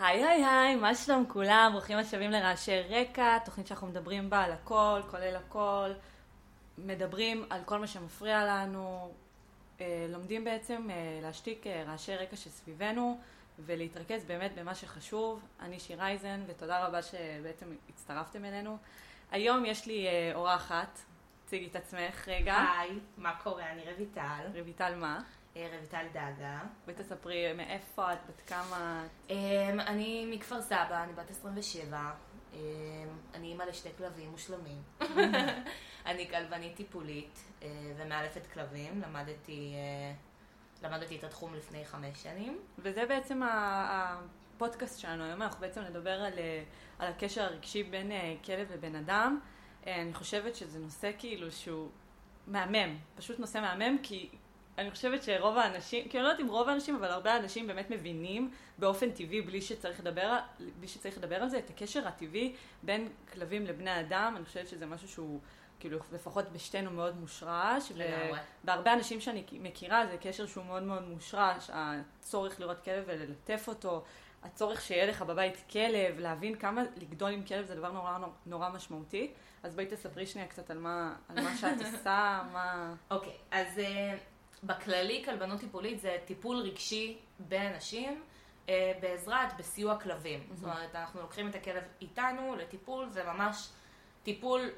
היי היי היי, מה שלום כולם? ברוכים השבים לרעשי רקע, תוכנית שאנחנו מדברים בה על הכל, כולל הכל, מדברים על כל מה שמפריע לנו, אה, לומדים בעצם אה, להשתיק אה, רעשי רקע שסביבנו ולהתרכז באמת במה שחשוב. אני שיר אייזן ותודה רבה שבעצם הצטרפתם אלינו. היום יש לי אורחת, תציגי את עצמך רגע. היי, מה קורה? אני רויטל. רויטל מה? רויטל דאגה. בואי תספרי מאיפה את, בת כמה את? אמ, אני מכפר סבא, אני בת 27. אמ, אני אימא לשתי כלבים מושלמים. אני כלבנית טיפולית אה, ומאלפת כלבים. למדתי, אה, למדתי את התחום לפני חמש שנים. וזה בעצם הפודקאסט שלנו היום. אנחנו בעצם נדבר על, אה, על הקשר הרגשי בין כלב לבן אדם. אני חושבת שזה נושא כאילו שהוא מהמם, פשוט נושא מהמם, כי אני חושבת שרוב האנשים, כי אני לא יודעת אם רוב האנשים, אבל הרבה אנשים באמת מבינים באופן טבעי, בלי שצריך לדבר, בלי שצריך לדבר על זה, את הקשר הטבעי בין כלבים לבני אדם. אני חושבת שזה משהו שהוא, כאילו, לפחות בשתינו מאוד מושרש. לגמרי. ובהרבה אנשים שאני מכירה, זה קשר שהוא מאוד מאוד מושרש. הצורך לראות כלב וללטף אותו, הצורך שיהיה לך בבית כלב, להבין כמה לגדול עם כלב זה דבר נורא נורא משמעותי. אז בואי תספרי שנייה קצת על מה, על מה שאת עושה, מה... אוקיי, okay, אז... Uh... בכללי כלבנות טיפולית זה טיפול רגשי באנשים אה, בעזרת, בסיוע כלבים. Mm-hmm. זאת אומרת, אנחנו לוקחים את הכלב איתנו לטיפול, זה ממש טיפול,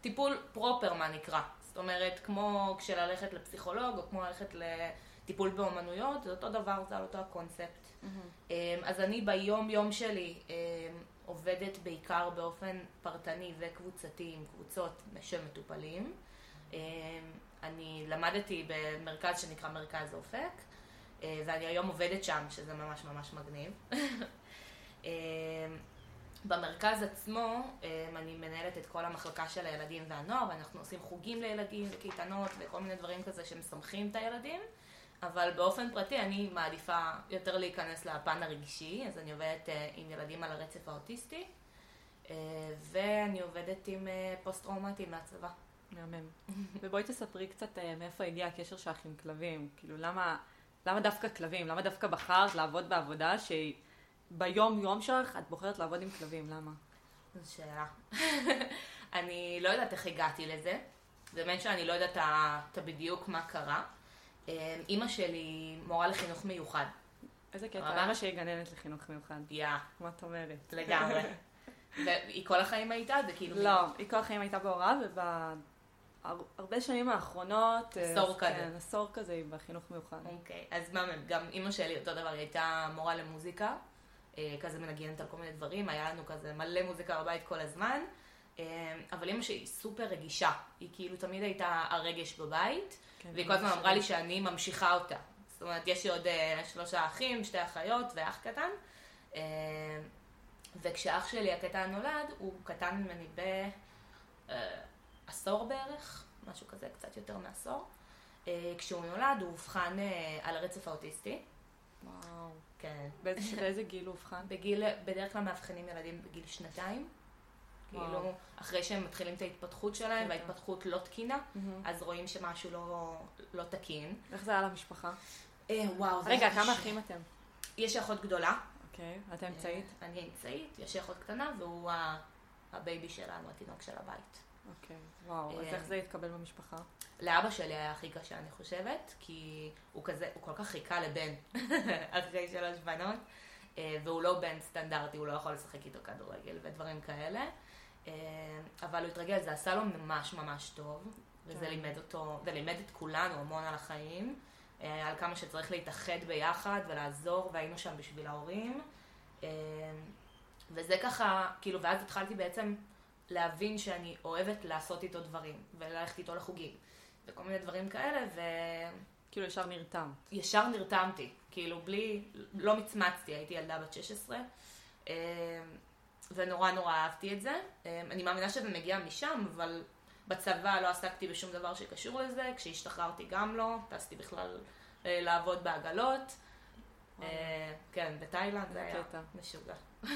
טיפול פרופר מה נקרא. זאת אומרת, כמו כשללכת לפסיכולוג או כמו ללכת לטיפול באומנויות, זה אותו דבר, זה על אותו הקונספט. Mm-hmm. אה, אז אני ביום יום שלי אה, עובדת בעיקר באופן פרטני וקבוצתי עם קבוצות של מטופלים. אה, אני למדתי במרכז שנקרא מרכז אופק, אה, ואני היום עובדת שם, שזה ממש ממש מגניב. אה, במרכז עצמו אה, אני מנהלת את כל המחלקה של הילדים והנוער, ואנחנו עושים חוגים לילדים וקייטנות וכל מיני דברים כזה שמשמחים את הילדים, אבל באופן פרטי אני מעדיפה יותר להיכנס לפן הרגשי, אז אני עובדת עם ילדים על הרצף האוטיסטי, ואני עובדת עם פוסט-טראומטיים מהצבא. מהמם. ובואי תספרי קצת אה, מאיפה הגיע הקשר שלך עם כלבים. כאילו, למה, למה דווקא כלבים? למה דווקא בחרת לעבוד בעבודה שהיא ביום יום שלך את בוחרת לעבוד עם כלבים? למה? זו שאלה. אני לא יודעת איך הגעתי לזה. באמת שאני לא יודעת את בדיוק מה קרה. אה, אימא שלי מורה לחינוך מיוחד. איזה קטע, למה שהיא גננת לחינוך מיוחד? יא. מה את אומרת? לגמרי. והיא כל החיים הייתה? זה כאילו... לא, היא כל החיים הייתה בהוראה, הרבה שנים האחרונות, אה, עשור כזה. כן, עשור כזה היא בחינוך מיוחד. אוקיי, אז מה, גם אימא שלי אותו דבר, היא הייתה מורה למוזיקה, אה, כזה מנגנת על כל מיני דברים, היה לנו כזה מלא מוזיקה בבית כל הזמן, אה, אבל אימא שלי סופר רגישה, היא כאילו תמיד הייתה הרגש בבית, כן, והיא כל הזמן אמרה לי שאני ממשיכה אותה. זאת אומרת, יש לי עוד שלושה אחים, שתי אחיות ואח קטן. וכשאח שלי הקטן נולד, הוא קטן ממני ב... עשור בערך, משהו כזה, קצת יותר מעשור. אה, כשהוא נולד הוא אובחן אה, על הרצף האוטיסטי. וואו. כן. באיזה, גיל הוא אובחן? בגיל, בדרך כלל מאבחנים ילדים בגיל שנתיים. כאילו, אחרי שהם מתחילים את ההתפתחות שלהם. וההתפתחות לא תקינה, אז רואים שמשהו לא, לא תקין. איך זה היה למשפחה? אה, וואו, זה רגע, כמה אחים אתם? יש אחות גדולה. אוקיי, את אמצעית? אני אמצעית, יש אחות קטנה, והוא ה baby שלנו, התינוק של הבית. אוקיי, וואו, אז איך זה התקבל במשפחה? לאבא שלי היה הכי קשה, אני חושבת, כי הוא כזה, הוא כל כך חיכה לבן אחרי שלוש בנות, אה, והוא לא בן סטנדרטי, הוא לא יכול לשחק איתו כדורגל ודברים כאלה. אה, אבל הוא התרגל, זה עשה לו ממש ממש טוב, וזה כן. לימד אותו, זה לימד את כולנו המון על החיים, אה, על כמה שצריך להתאחד ביחד ולעזור, והיינו שם בשביל ההורים. וזה ככה, כאילו, ואז התחלתי בעצם להבין שאני אוהבת לעשות איתו דברים, וללכת איתו לחוגים, וכל מיני דברים כאלה, ו... כאילו ישר נרתמת. ישר נרתמתי, כאילו בלי, לא מצמצתי, הייתי ילדה בת 16, אמ, ונורא נורא אהבתי את זה. אמ, אני מאמינה שזה מגיע משם, אבל בצבא לא עסקתי בשום דבר שקשור לזה, כשהשתחררתי גם לא, טסתי בכלל אה, לעבוד בעגלות. אה, כן, בתאילנד זה היה משוגע.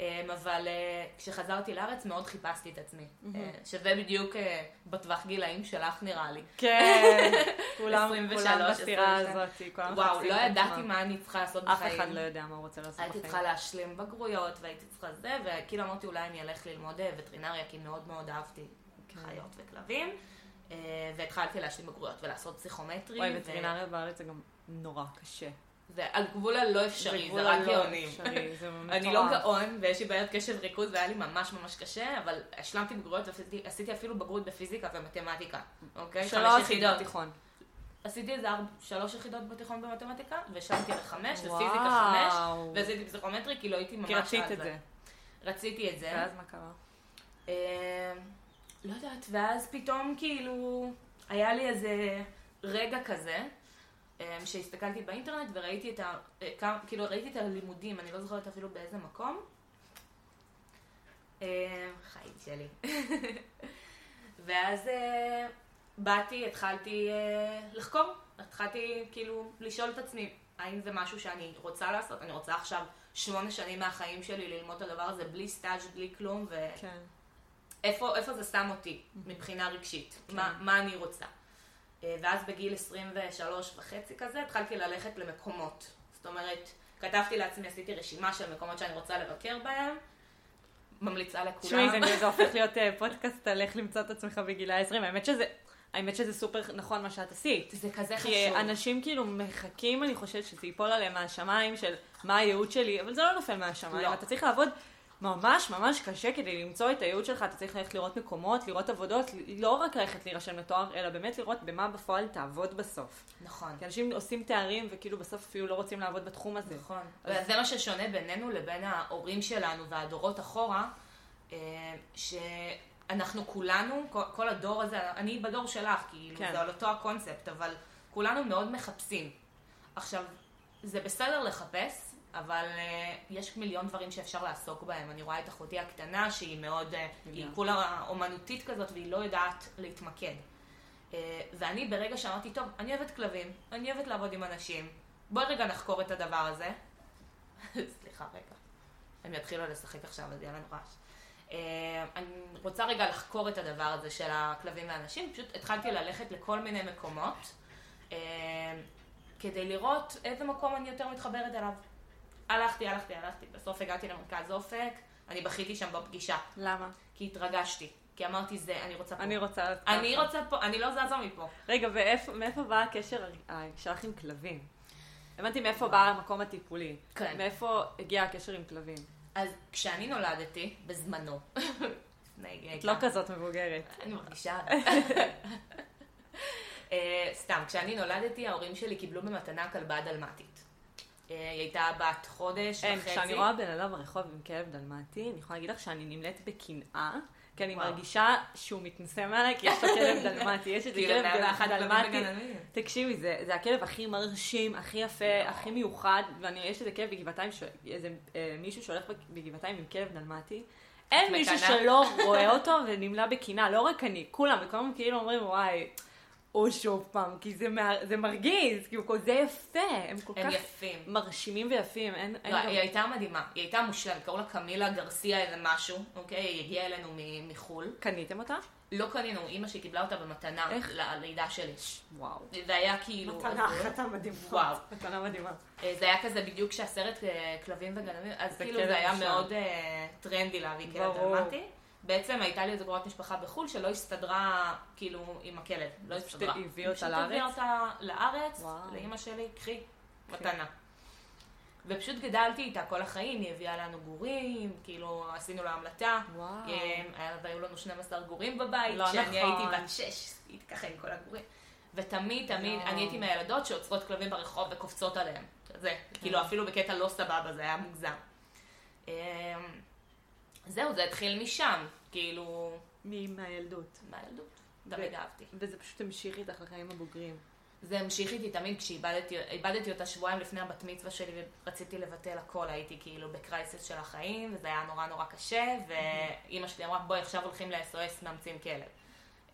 אמ, אבל אה, כשחזרתי לארץ מאוד חיפשתי את עצמי. אה, שזה בדיוק אה, בטווח גילאים שלך נראה לי. כן, כולם 23, כולם בסתירה 22. הזאת, כולם וואו, לא ידעתי. מה אני צריכה לעשות אף בחיים. אחד לא יודע מה הוא רוצה לעשות הייתי בחיים. צריכה להשלים בגרויות, והייתי צריכה זה, וכאילו אמרתי אולי אני אלך ללמוד וטרינריה, כי מאוד מאוד אהבתי כן. חיות וכלבים. והתחלתי להשלים בגרויות ולעשות פסיכומטרי. ו- וטרינריה בארץ זה גם נורא קשה. זה על גבול הלא אפשרי, גבול זה רק גאונים. זה אני לא. גאון, ויש לי בעיות קשב וריכוז, והיה לי ממש ממש קשה, אבל השלמתי בגרויות ועשיתי אפילו בגרות בפיזיקה ומתמטיקה, אוקיי? עשית יחידות. בתיכון. עשיתי איזה ארבע- שלוש יחידות בתיכון במתמטיקה, והשלמתי לחמש. לפיזיקה חמש, ועשיתי פסיכומטרי, כי לא הייתי ממש כי רצית את זה. רציתי את זה. ואז מה קרה? אה, לא יודעת, ואז פתאום כאילו היה לי איזה רגע כזה, שהסתכלתי באינטרנט וראיתי את ה... אה, כאילו ראיתי את הלימודים, אני לא זוכרת אפילו באיזה מקום. אה, חיים שלי. ואז אה, באתי, התחלתי אה, לחקור, התחלתי כאילו לשאול את עצמי, האם זה משהו שאני רוצה לעשות? אני רוצה עכשיו שמונה שנים מהחיים שלי ללמוד את הדבר הזה בלי סטאז', בלי כלום, ו... כן. איפה, איפה זה שם אותי מבחינה רגשית, כן. מה, מה אני רוצה. אה, ואז בגיל 23 וחצי כזה התחלתי ללכת למקומות. זאת אומרת, כתבתי לעצמי, עשיתי רשימה של מקומות שאני רוצה לבקר בהם, ממליצה תשמעי, לכולם. זה זה הופך להיות אה, פודקאסט על איך למצוא את עצמך בגילי ה-20. האמת שזה... האמת שזה סופר נכון מה שאת עשית. זה כזה חשוב. כי אנשים כאילו מחכים, אני חושבת, שזה ייפול עליהם מהשמיים של מה הייעוד שלי, אבל זה לא נופל מהשמיים. לא. אתה צריך לעבוד ממש ממש קשה כדי למצוא את הייעוד שלך, אתה צריך ללכת לראות מקומות, לראות עבודות, לא רק ללכת להירשם לתואר, אלא באמת לראות במה בפועל תעבוד בסוף. נכון. כי אנשים עושים תארים וכאילו בסוף אפילו לא רוצים לעבוד בתחום הזה. נכון. אז- וזה מה ששונה בינינו לבין ההורים שלנו והדורות אחורה, אה, שאנחנו כולנו, כל- כל הדור הזה, אני בדור שלך, כאילו, כן. זה על אותו הקונספט, אבל כולנו מאוד מחפשים. עכשיו, זה בסדר לחפש, אבל אה, יש מיליון דברים שאפשר לעסוק בהם. אני רואה את אחותי הקטנה, שהיא מאוד, אה, היא. כולה אומנותית כזאת, והיא לא יודעת להתמקד. אה, ואני ברגע שאמרתי, טוב, אני אוהבת כלבים, אני אוהבת לעבוד עם אנשים, בואי רגע נחקור את הדבר הזה. סליחה רגע, הם יתחילו לשחק עכשיו, אז יהיה לנו רעש. אה, אני רוצה רגע לחקור את הדבר הזה של הכלבים והאנשים, פשוט התחלתי ללכת לכל מיני מקומות, אה, כדי לראות איזה מקום אני יותר מתחברת אליו. הלכתי, הלכתי, הלכתי, בסוף הגעתי למרכז אופק, אני בכיתי שם בפגישה, למה? כי התרגשתי, כי אמרתי זה, אני רוצה פה. אני רוצה... אני. רוצה פה, אני לא זזה מפה. רגע, ומאיפה בא הקשר שלך עם כלבים? הבנתי מאיפה בא המקום הטיפולי. כן. מאיפה הגיע הקשר עם כלבים? אז כשאני נולדתי, בזמנו, את לא כזאת מבוגרת. אני מרגישה. אה, סתם, כשאני נולדתי, ההורים שלי קיבלו במתנה כלבה דלמטית. אה, היא הייתה בת חודש אין, וחצי. כשאני רואה בן אדם ברחוב עם כלב דלמטי, אני יכולה להגיד לך שאני נמלאת בקנאה, כי אני וואו. מרגישה שהוא מתנשא מעליי, כי יש לו כלב דלמטי, יש איזה כלב 101 כלבים דלמטי. תקשיבי, זה, זה הכלב הכי מרשים, הכי יפה, הכי מיוחד, ויש איזה כלב בגבעתיים, ש- איזה אה, מישהו שהולך בגבעתיים עם כלב דלמטי. אין מישהו? שלא רואה אותו ונמלא בקנאה, לא רק אני, כולם, וכולם כאילו אומרים, וואי, או שוב פעם, כי זה, מה, זה מרגיז, כאילו, כל זה יפה, הם כל הם כך יפים. מרשימים ויפים, אין, אין לא, גם- היא הייתה מדהימה, היא הייתה מושלמת, קראו לה קמילה גרסיה איזה משהו, אוקיי? היא הגיעה אלינו מ- מחו"ל. קניתם אותה? לא קנינו, אימא שלי קיבלה אותה במתנה איך? ללידה שלי. וואו. זה היה כאילו... מתנה, החלטה מדהימה. וואו. מתנה מדהימה. אה, זה היה כזה בדיוק כשהסרט אה, כלבים וגנבים, אז כאילו כלב זה היה. מאוד אה, טרנדי להביא כלב ברור. בעצם הייתה לי איזה קרובת משפחה בחו"ל שלא הסתדרה כאילו עם הכלב, לא פשוט הסתדרה. הביא אותה פשוט לארץ? הביא אותה לארץ. לאימא שלי, קחי, מתנה. ופשוט גדלתי איתה כל החיים, היא הביאה לנו גורים, כאילו עשינו לה המלטה. וואו. אה, והיו לנו 12 גורים בבית, לא כשאני נכון. הייתי בת 6, הייתי ככה עם כל הגורים. ותמיד, תמיד, לא. אני הייתי מהילדות שעוצרות כלבים ברחוב וקופצות עליהם. זה, כאילו אפילו בקטע לא סבבה, זה היה מוגזם. זהו, זה התחיל משם, כאילו, מהילדות. מהילדות. תמיד אהבתי. וזה פשוט המשיך איתך לחיים הבוגרים. זה המשיך איתי תמיד כשאיבדתי איבדתי אותה שבועיים לפני הבת מצווה שלי ורציתי לבטל הכל, הייתי כאילו בקרייסס של החיים, וזה היה נורא נורא קשה, ואימא שלי אמרה, בואי עכשיו הולכים ל-SOS מאמצים כלב.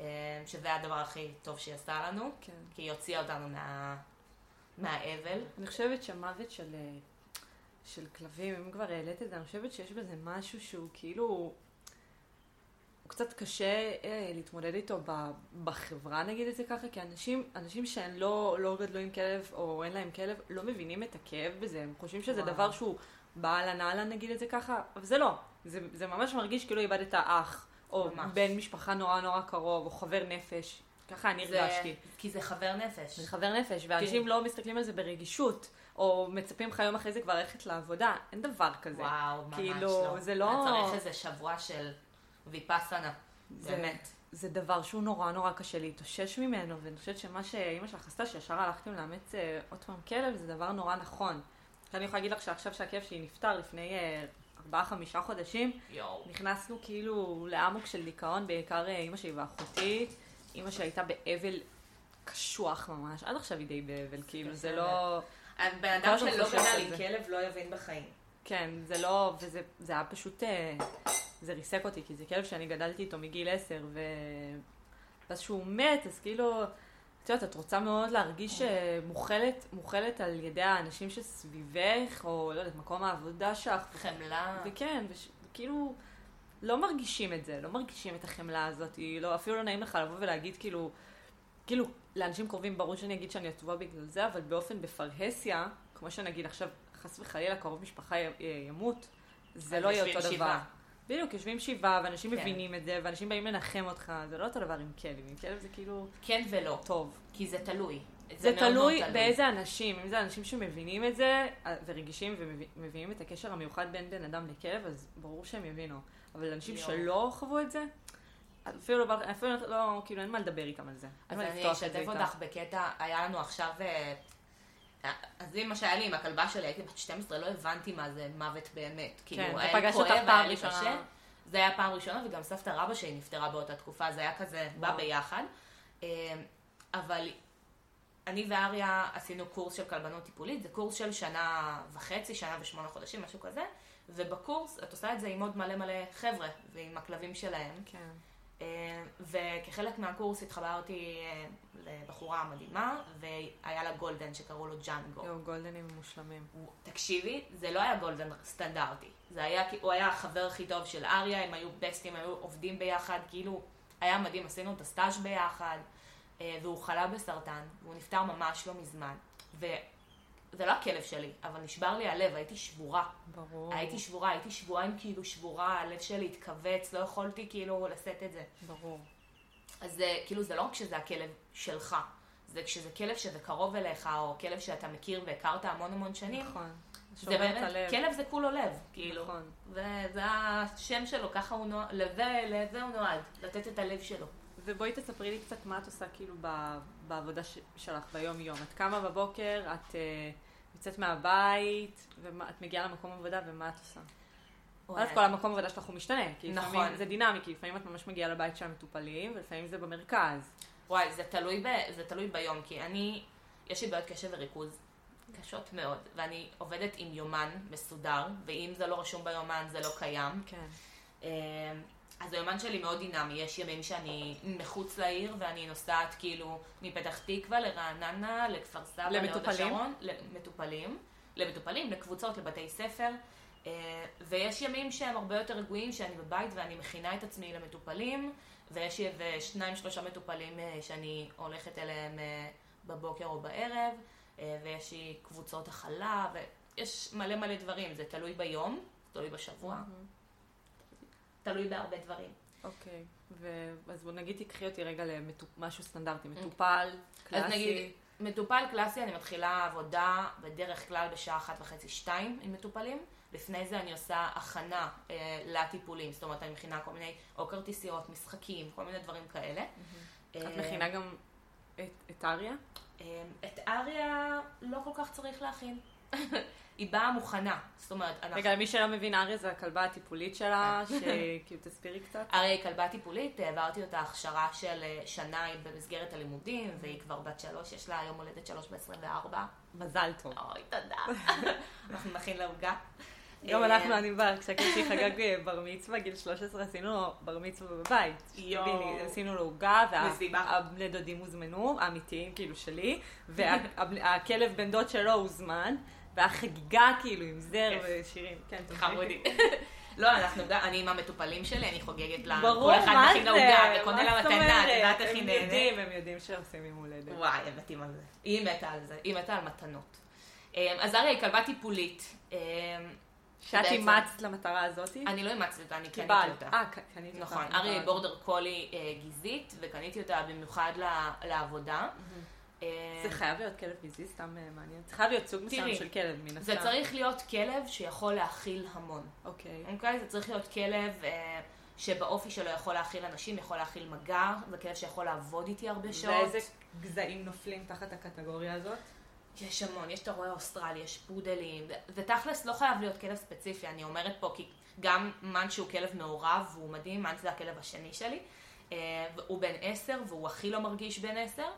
אה, שזה הדבר הכי טוב שהיא עשתה לנו, כן. כי היא הוציאה אותנו מה... מהאבל. אני חושבת שהמוות של, אה, של כלבים, אם כבר העלית את זה, אני חושבת שיש בזה משהו שהוא כאילו, הוא קצת קשה אה, להתמודד איתו ב, בחברה, נגיד את זה ככה, כי אנשים, אנשים שהם לא, לא גדלו עם כלב, או אין להם כלב, לא מבינים את הכאב בזה, הם חושבים שזה וואו. דבר שהוא באהלן אהלן, נגיד את זה ככה, אבל זה לא. זה, זה ממש מרגיש כאילו איבדת אח, או ממש. בן משפחה נורא נורא קרוב, או חבר נפש. ככה אני הרגשתי. כי זה חבר נפש. זה חבר נפש, ואנשים כן. לא מסתכלים על זה ברגישות, או מצפים לך יום אחרי זה כבר ללכת לעבודה, אין דבר כזה. וואו, ממש כאילו, לא. זה לא- צריך איזה שבוע של ויפאסנה. זה- באמת. זה דבר שהוא נורא נורא קשה להתאושש ממנו, ואני חושבת שמה שאימא שלך עשתה, שישר הלכתם לאמץ אה, עוד פעם כלב, זה דבר נורא נכון. אני יכולה להגיד לך שעכשיו שהכלב שלי נפטר לפני אה, ארבעה חמישה חודשים, יואו. נכנסנו כאילו לאמוק של דיכאון, בעיקר אה, אימא שלי ואחותי. אימא שלי הייתה באבל קשוח ממש, עד עכשיו היא די באבל, כאילו, זה לא... בן כל אדם שלא גדל עם. כלב לא יבין בחיים. כן, זה לא, וזה זה היה פשוט, אה, זה ריסק אותי, כי זה כלב שאני גדלתי איתו מגיל עשר, ו... ואז שהוא מת, אז כאילו, את יודעת, את רוצה מאוד להרגיש אה, מוכלת, מוכלת על ידי האנשים שסביבך, או לא יודעת, מקום העבודה שלך, חמלה. וכן, וכאילו, לא מרגישים את זה, לא מרגישים את החמלה הזאת, לא, אפילו לא נעים לך לבוא ולהגיד כאילו, כאילו, לאנשים קרובים ברור שאני אגיד שאני עצובה בגלל זה, אבל באופן בפרהסיה, כמו שנגיד עכשיו, חס וחלילה קרוב משפחה י- ימות, זה לא יהיה אותו דבר. שבעה. בדיוק, יושבים שבעה, ואנשים כן. מבינים את זה, ואנשים באים לנחם אותך, זה לא אותו דבר עם כלב, עם כלב זה כאילו כן ולא. טוב. כי זה תלוי. זה מאוד תלוי באיזה אנשים, אם זה אנשים שמבינים את זה, אה, ורגישים ומבינים את הקשר המיוחד בין בן אדם לכלב, אז ברור שהם יבינו. אבל אנשים יואו. שלא חוו את זה, אפילו לא, אפילו לא, כאילו אין מה לדבר איתם על זה. אז אני אשתף. אותך בקטע, היה לנו עכשיו... אה, אז זה מה שהיה לי עם הכלבה שלי, הייתי בת 12, לא הבנתי מה זה מוות באמת. כאילו, אתה היה כואב, פעם היה לי ראשונה. קשה. זה היה פעם ראשונה, וגם סבתא רבא שלי נפטרה באותה תקופה, זה היה כזה, בא. ביחד. אה, אבל אני ואריה עשינו קורס של כלבנות טיפולית, זה קורס של שנה וחצי, שנה ושמונה חודשים, משהו כזה, ובקורס את עושה את זה עם עוד מלא מלא חבר'ה, ועם הכלבים שלהם. כן. אה, וכחלק מהקורס התחברתי אה, לבחורה מדהימה, והיה לה גולדן שקראו לו ג'אנגו. יואו, גולדנים מושלמים. תקשיבי, זה לא היה גולדן סטנדרטי. זה היה, הוא היה החבר הכי טוב של אריה, הם היו בסטים, היו עובדים ביחד, כאילו, היה מדהים, עשינו את הסטאז' ביחד, אה, והוא חלה בסרטן, והוא נפטר ממש לא מזמן. וזה לא הכלב שלי, אבל נשבר לי הלב, הייתי שבורה. ברור. הייתי שבורה, הייתי שבועיים כאילו שבורה, הלב שלי התכווץ, לא יכולתי כאילו לשאת את זה. ברור. אז זה, כאילו, זה לא רק שזה הכלב שלך, זה כשזה כלב שזה קרוב אליך, או כלב שאתה מכיר והכרת המון המון שנים, נכון. זה באמת, הלב. כלב זה כולו לב, כאילו. נכון. וזה השם שלו, ככה הוא נועד, לזה, לזה הוא נועד, לתת את הלב שלו. ובואי תספרי לי קצת מה את עושה כאילו ב- בעבודה ש- שלך ביום יום. את קמה בבוקר, את אה, יוצאת מהבית, ואת מגיעה למקום עבודה, ומה את עושה? קודם כל המקום עבודה שלך הוא משתנה, כי לפעמים נכון. זה דינמי, כי לפעמים את ממש מגיעה לבית של המטופלים, ולפעמים זה במרכז. וואי, זה תלוי, ב, זה תלוי ביום, כי אני, יש לי בעיות קשב וריכוז קשות מאוד, ואני עובדת עם יומן מסודר, ואם זה לא רשום ביומן זה לא קיים. כן. אז היומן שלי מאוד דינמי, יש ימים שאני מחוץ לעיר ואני נוסעת כאילו מפתח תקווה לרעננה, לכפר סבא, להוד? השרון, למטופלים, למטופלים, לקבוצות, לבתי ספר, אה, ויש ימים שהם הרבה יותר רגועים, שאני בבית ואני מכינה את עצמי למטופלים, ויש שניים שלושה מטופלים אה, שאני הולכת אליהם אה, בבוקר או בערב, ויש לי קבוצות הכלה, ויש מלא מלא דברים, זה תלוי ביום, תלוי בשבוע. תלוי בהרבה דברים. אוקיי. ו- אז בוא נגיד תקחי אותי רגע למשהו סטנדרטי, מטופל, קלאסי. אז נגיד, מטופל קלאסי, אני מתחילה עבודה בדרך כלל בשעה אחת וחצי, שתיים עם מטופלים. לפני זה אני עושה הכנה אה, לטיפולים, זאת אומרת, אני מכינה כל מיני, או כרטיסיות, משחקים, כל מיני דברים כאלה. את אה, מכינה גם את, את אריה? אה, את אריה לא כל כך צריך להכין. היא באה מוכנה, זאת אומרת, אנחנו... רגע, למי שלא מבין, אריה זה הכלבה הטיפולית שלה, שכאילו תסבירי קצת. אריה היא כלבה טיפולית, העברתי אותה הכשרה של אה, שנה במסגרת הלימודים, והיא כבר בת שלוש, יש לה יום הולדת שלוש ב-24. מזל טוב. אוי, תודה. אנחנו נכין לה עוגה. גם אה, אנחנו, אני באה, כשהקלטי חגג אה, בר מצווה, גיל 13, עשינו לו בר מצווה בבית. יואו. עשינו לו עוגה, מסיבה. והבני דודים הוזמנו, האמיתיים, כאילו שלי, והכלב בן דוד שלו הוזמן, והיה חגיגה כאילו עם זר. ושירים. כן, חמודי. לא, אנחנו גם, אני עם המטופלים שלי, אני חוגגת לה. ברור, כל אחד מה מכין זה? עוגה, וקונה מה לה מתנה, את? יודעת איך היא הם נהנית. יודעים, הם יודעים שעושים יום הולדת. וואי, הם מתים על זה. היא מתה על זה, היא מתה על מתנות. אמ, אז אריה היא כלבה טיפולית. אמ, שאת אימצת למטרה הזאתי? אני לא אימצתי אותה, אני קניתי. אותה. אה, ק- קנית אותה. נכון, אריה היא בורדר קולי אה, גזעית, וקניתי אותה במיוחד לעבודה. אמ, זה חייב להיות כלב גזעי, סתם אה, מעניין. זה חייב להיות סוג מסוים של כלב, מן הסתם. זה צריך להיות כלב שיכול להכיל המון. אוקיי. אוקיי? זה צריך להיות כלב אה, שבאופי שלו יכול להכיל אנשים, יכול להכיל מגע, זה כלב שיכול לעבוד איתי הרבה שעות. ואיזה גזעים נופלים תחת הקטגוריה הזאת? יש המון, יש, אתה רואה אוסטרלי, יש פודלים, ותכלס לא חייב להיות כלב ספציפי, אני אומרת פה כי גם מאן שהוא כלב מעורב, והוא מדהים, מאן זה הכלב השני שלי, אה, הוא בן עשר, והוא הכי לא מרגיש בן עשר, אה,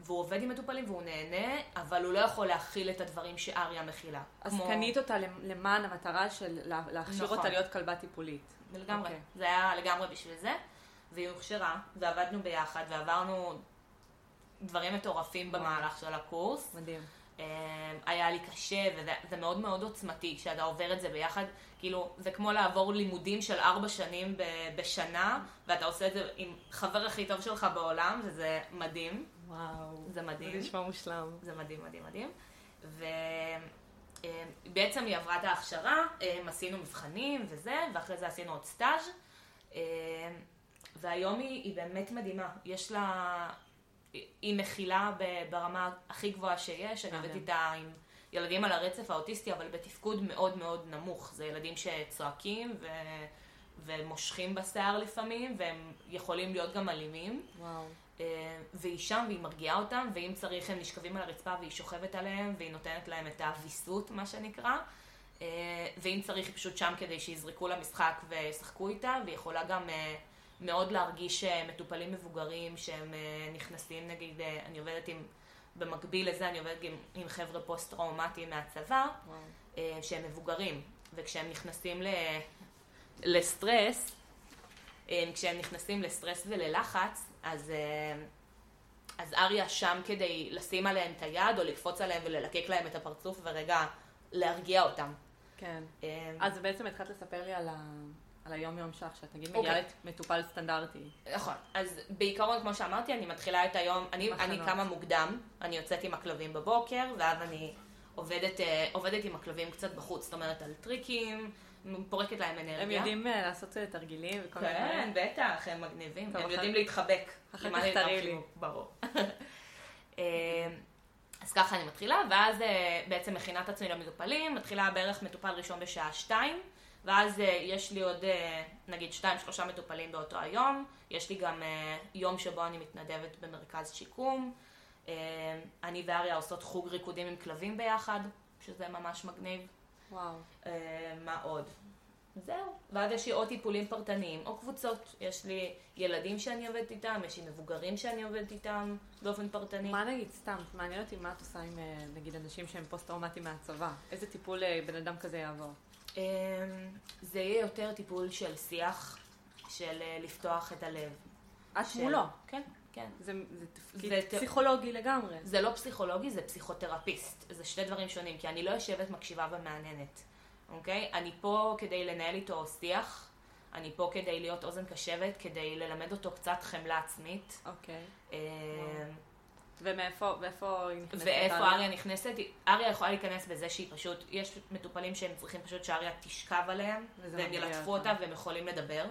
והוא עובד עם מטופלים והוא נהנה, אבל הוא לא יכול להכיל את הדברים שאריה מכילה. אז כמו- קנית אותה למען המטרה של לה- להכשיר נכון. אותה להיות כלבה טיפולית. לגמרי. אוקיי. זה היה לגמרי בשביל זה, והיא הוכשרה, ועבדנו ביחד, ועברנו דברים מטורפים. במהלך של הקורס. מדהים. אה, היה לי קשה, וזה זה מאוד מאוד עוצמתי כשאתה עובר את זה ביחד. כאילו, זה כמו לעבור לימודים של ארבע שנים ב- בשנה, ואתה עושה את זה עם חבר הכי טוב שלך בעולם, וזה מדהים. וואו. זה מדהים. זה נשמע מושלם. זה מדהים, מדהים, מדהים. ובעצם היא עברה את ההכשרה, אה, עשינו מבחנים וזה, ואחרי זה עשינו עוד סטאז'. והיום היא, היא באמת מדהימה. יש לה... היא מכילה ברמה הכי גבוהה שיש. אני עובדת מהמם. איתה עם ילדים על הרצף האוטיסטי, אבל בתפקוד מאוד מאוד נמוך. זה ילדים שצועקים ו... ומושכים בשיער לפעמים, והם יכולים להיות גם אלימים. וואו. אה, והיא שם והיא מרגיעה אותם, ואם צריך הם נשכבים על הרצפה והיא שוכבת עליהם, והיא נותנת להם את הוויסות, מה שנקרא. אה, ואם צריך היא פשוט שם כדי שיזרקו לה משחק וישחקו איתה, והיא יכולה גם אה, מאוד להרגיש אה, מטופלים מבוגרים שהם אה, נכנסים, נגיד, אה, אני עובדת עם, במקביל לזה אני עובדת עם, עם חבר'ה פוסט-טראומטיים מהצבא, וואו. שהם מבוגרים, וכשהם נכנסים ל... לסטרס, כשהם נכנסים לסטרס וללחץ, אז, אז אריה שם כדי לשים עליהם את היד, או לקפוץ עליהם וללקק להם את הפרצוף ורגע להרגיע אותם. כן. אז בעצם התחלת לספר לי על ה... על היום-יום שלך, שאת נגיד אוקיי. מגיעה למטופל סטנדרטי. נכון, אז בעיקרון, כמו שאמרתי, אני מתחילה את היום, אני, מחנות. אני קמה מוקדם, אני יוצאת עם הכלבים בבוקר, ואז אני עובדת, אה, עובדת עם הכלבים קצת בחוץ, זאת אומרת על טריקים, פורקת להם אנרגיה. הם יודעים אה, לעשות אה, תרגילים וכל מיני כן, דברים? בטח, הם מגניבים, טוב, הם אחר- יודעים להתחבק. אחר כך תראי לי. ברור. אז ככה אני מתחילה, ואז בעצם מכינה את עצמי למטופלים, מתחילה בערך מטופל ראשון בשעה שתיים, ואז אה, יש לי עוד אה, נגיד שתיים, שלושה מטופלים באותו היום, יש לי גם אה, יום שבו אני מתנדבת במרכז שיקום, אני ואריה עושות חוג ריקודים עם כלבים ביחד, שזה ממש מגניב. וואו. מה עוד? זהו. ואז יש לי עוד טיפולים פרטניים, או קבוצות. יש לי ילדים שאני עובדת איתם, יש לי מבוגרים שאני עובדת איתם באופן פרטני. מה נגיד, סתם, מעניין אותי מה את עושה עם נגיד אנשים שהם פוסט-טראומטיים מהצבא. איזה טיפול בן אדם כזה יעבור? אה, זה יהיה יותר טיפול של שיח, של אה, לפתוח את הלב. את של- מולו. כן, כן. זה זה תפקיד זה ת- פסיכולוגי לגמרי. זה לא פסיכולוגי, זה פסיכותרפיסט. זה שני דברים שונים, כי אני לא יושבת מקשיבה ומהנהנת, אוקיי? אני פה כדי לנהל איתו שיח, אני פה כדי להיות אוזן קשבת, כדי ללמד אותו קצת חמלה עצמית. אוקיי. אה, ומאיפה היא נכנסת? ואיפה אריה? אריה נכנסת? אריה יכולה להיכנס בזה שהיא פשוט, יש מטופלים שהם צריכים פשוט שאריה תשכב עליהם, והם ילטפו אותם. אותה והם יכולים לדבר,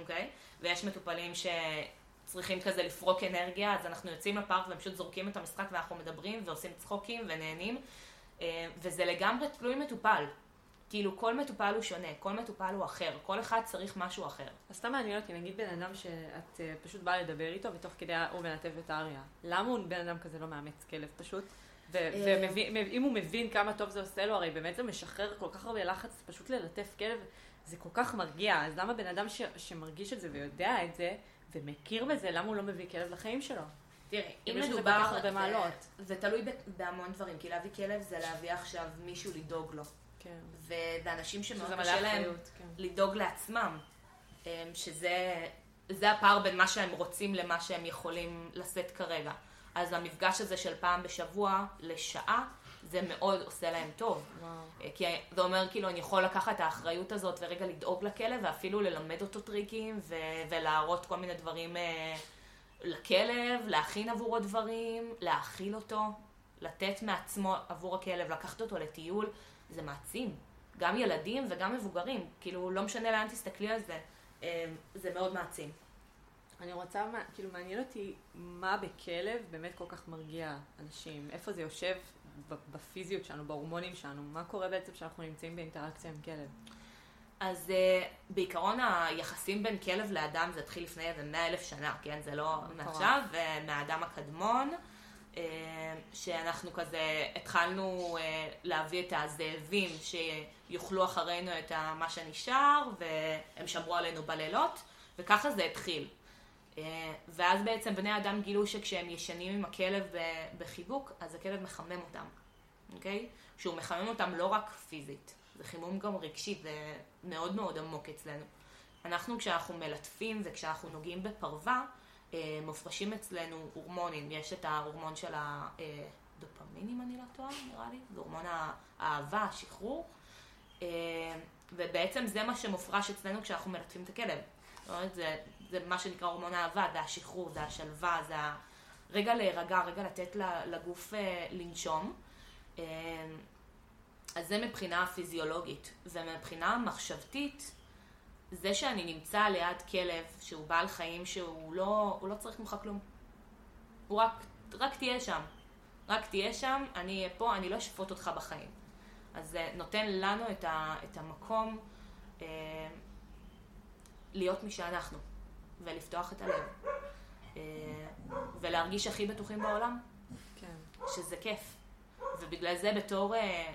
אוקיי? ויש מטופלים שצריכים כזה לפרוק אנרגיה, אז אנחנו יוצאים לפארק והם פשוט זורקים את המשחק ואנחנו מדברים ועושים צחוקים ונהנים, אה, וזה לגמרי תלוי מטופל. כאילו כל מטופל הוא שונה, כל מטופל הוא אחר, כל אחד צריך משהו אחר. אז סתם מעניין אותי, נגיד בן אדם שאת אה, פשוט באה לדבר איתו, ותוך כדי הוא מנתב את אריה. למה הוא בן אדם כזה לא מאמץ כלב פשוט? אה. ואם הוא מבין כמה טוב זה עושה לו, הרי באמת זה משחרר כל כך הרבה לחץ פשוט ללטף כלב, זה כל כך מרגיע. אז למה בן אדם ש, שמרגיש את זה ויודע את זה, ומכיר בזה, למה הוא לא מביא כלב לחיים שלו? תראי, אם מדובר. זה, זה תלוי בהמון דברים, כי להביא כלב זה להביא עכשיו מישהו לדאוג לו. כן. ו- ואנשים שמאוד קשה להם אחריות, כן. לדאוג לעצמם, אמ, שזה זה הפער בין מה שהם רוצים למה שהם יכולים לשאת כרגע. אז המפגש הזה של פעם בשבוע לשעה, זה מאוד עושה להם טוב. וואו. אה, כי זה אומר כאילו אני יכול לקחת את האחריות הזאת ורגע לדאוג לכלב ואפילו ללמד אותו טריקים ו- ולהראות כל מיני דברים אה, לכלב, להכין עבורו דברים, להאכיל אותו, לתת מעצמו עבור הכלב, לקחת אותו לטיול, זה מעצים. גם ילדים וגם מבוגרים, כאילו לא משנה לאן תסתכלי על זה, אה, זה מאוד מעצים. אני רוצה, כאילו מעניין אותי מה בכלב באמת כל כך מרגיע אנשים, איפה זה יושב בפיזיות שלנו, בהורמונים שלנו, מה קורה בעצם כשאנחנו נמצאים באינטראקציה עם כלב. אז uh, בעיקרון היחסים בין כלב לאדם זה התחיל לפני איזה מאה אלף שנה, כן? זה לא מטורף. מעכשיו, ומהאדם הקדמון, uh, שאנחנו כזה התחלנו uh, להביא את הזאבים שיאכלו אחרינו את מה שנשאר, והם שמרו עלינו בלילות, וככה זה התחיל. Uh, ואז בעצם בני אדם גילו שכשהם ישנים עם הכלב בחיבוק, אז הכלב מחמם אותם, אוקיי? שהוא מחמם אותם לא רק פיזית, זה חימום גם רגשי ומאוד מאוד עמוק אצלנו. אנחנו כשאנחנו מלטפים וכשאנחנו נוגעים בפרווה, אה, מופרשים אצלנו הורמונים. יש את ההורמון של הדופמין, אם אני לא טועה, נראה לי. זה הורמון האהבה, השחרור. אה, ובעצם זה מה שמופרש אצלנו כשאנחנו מלטפים את הכלב. זאת אומרת, זה, זה מה שנקרא הורמון האהבה, זה השחרור, זה השלווה, זה הרגע להירגע, רגע לתת לגוף אה, לנשום. אה, אז זה מבחינה פיזיולוגית. ומבחינה מחשבתית, זה שאני נמצא ליד כלב שהוא בעל חיים שהוא לא, הוא לא צריך ממך כלום. הוא רק, רק תהיה שם. רק תהיה שם, אני אהיה פה, אני לא אשפוט אותך בחיים. אז זה נותן לנו את, ה, את המקום אה, להיות מי שאנחנו, ולפתוח את הלב. אה, ולהרגיש הכי בטוחים בעולם, כן. שזה כיף. ובגלל זה בתור, אה,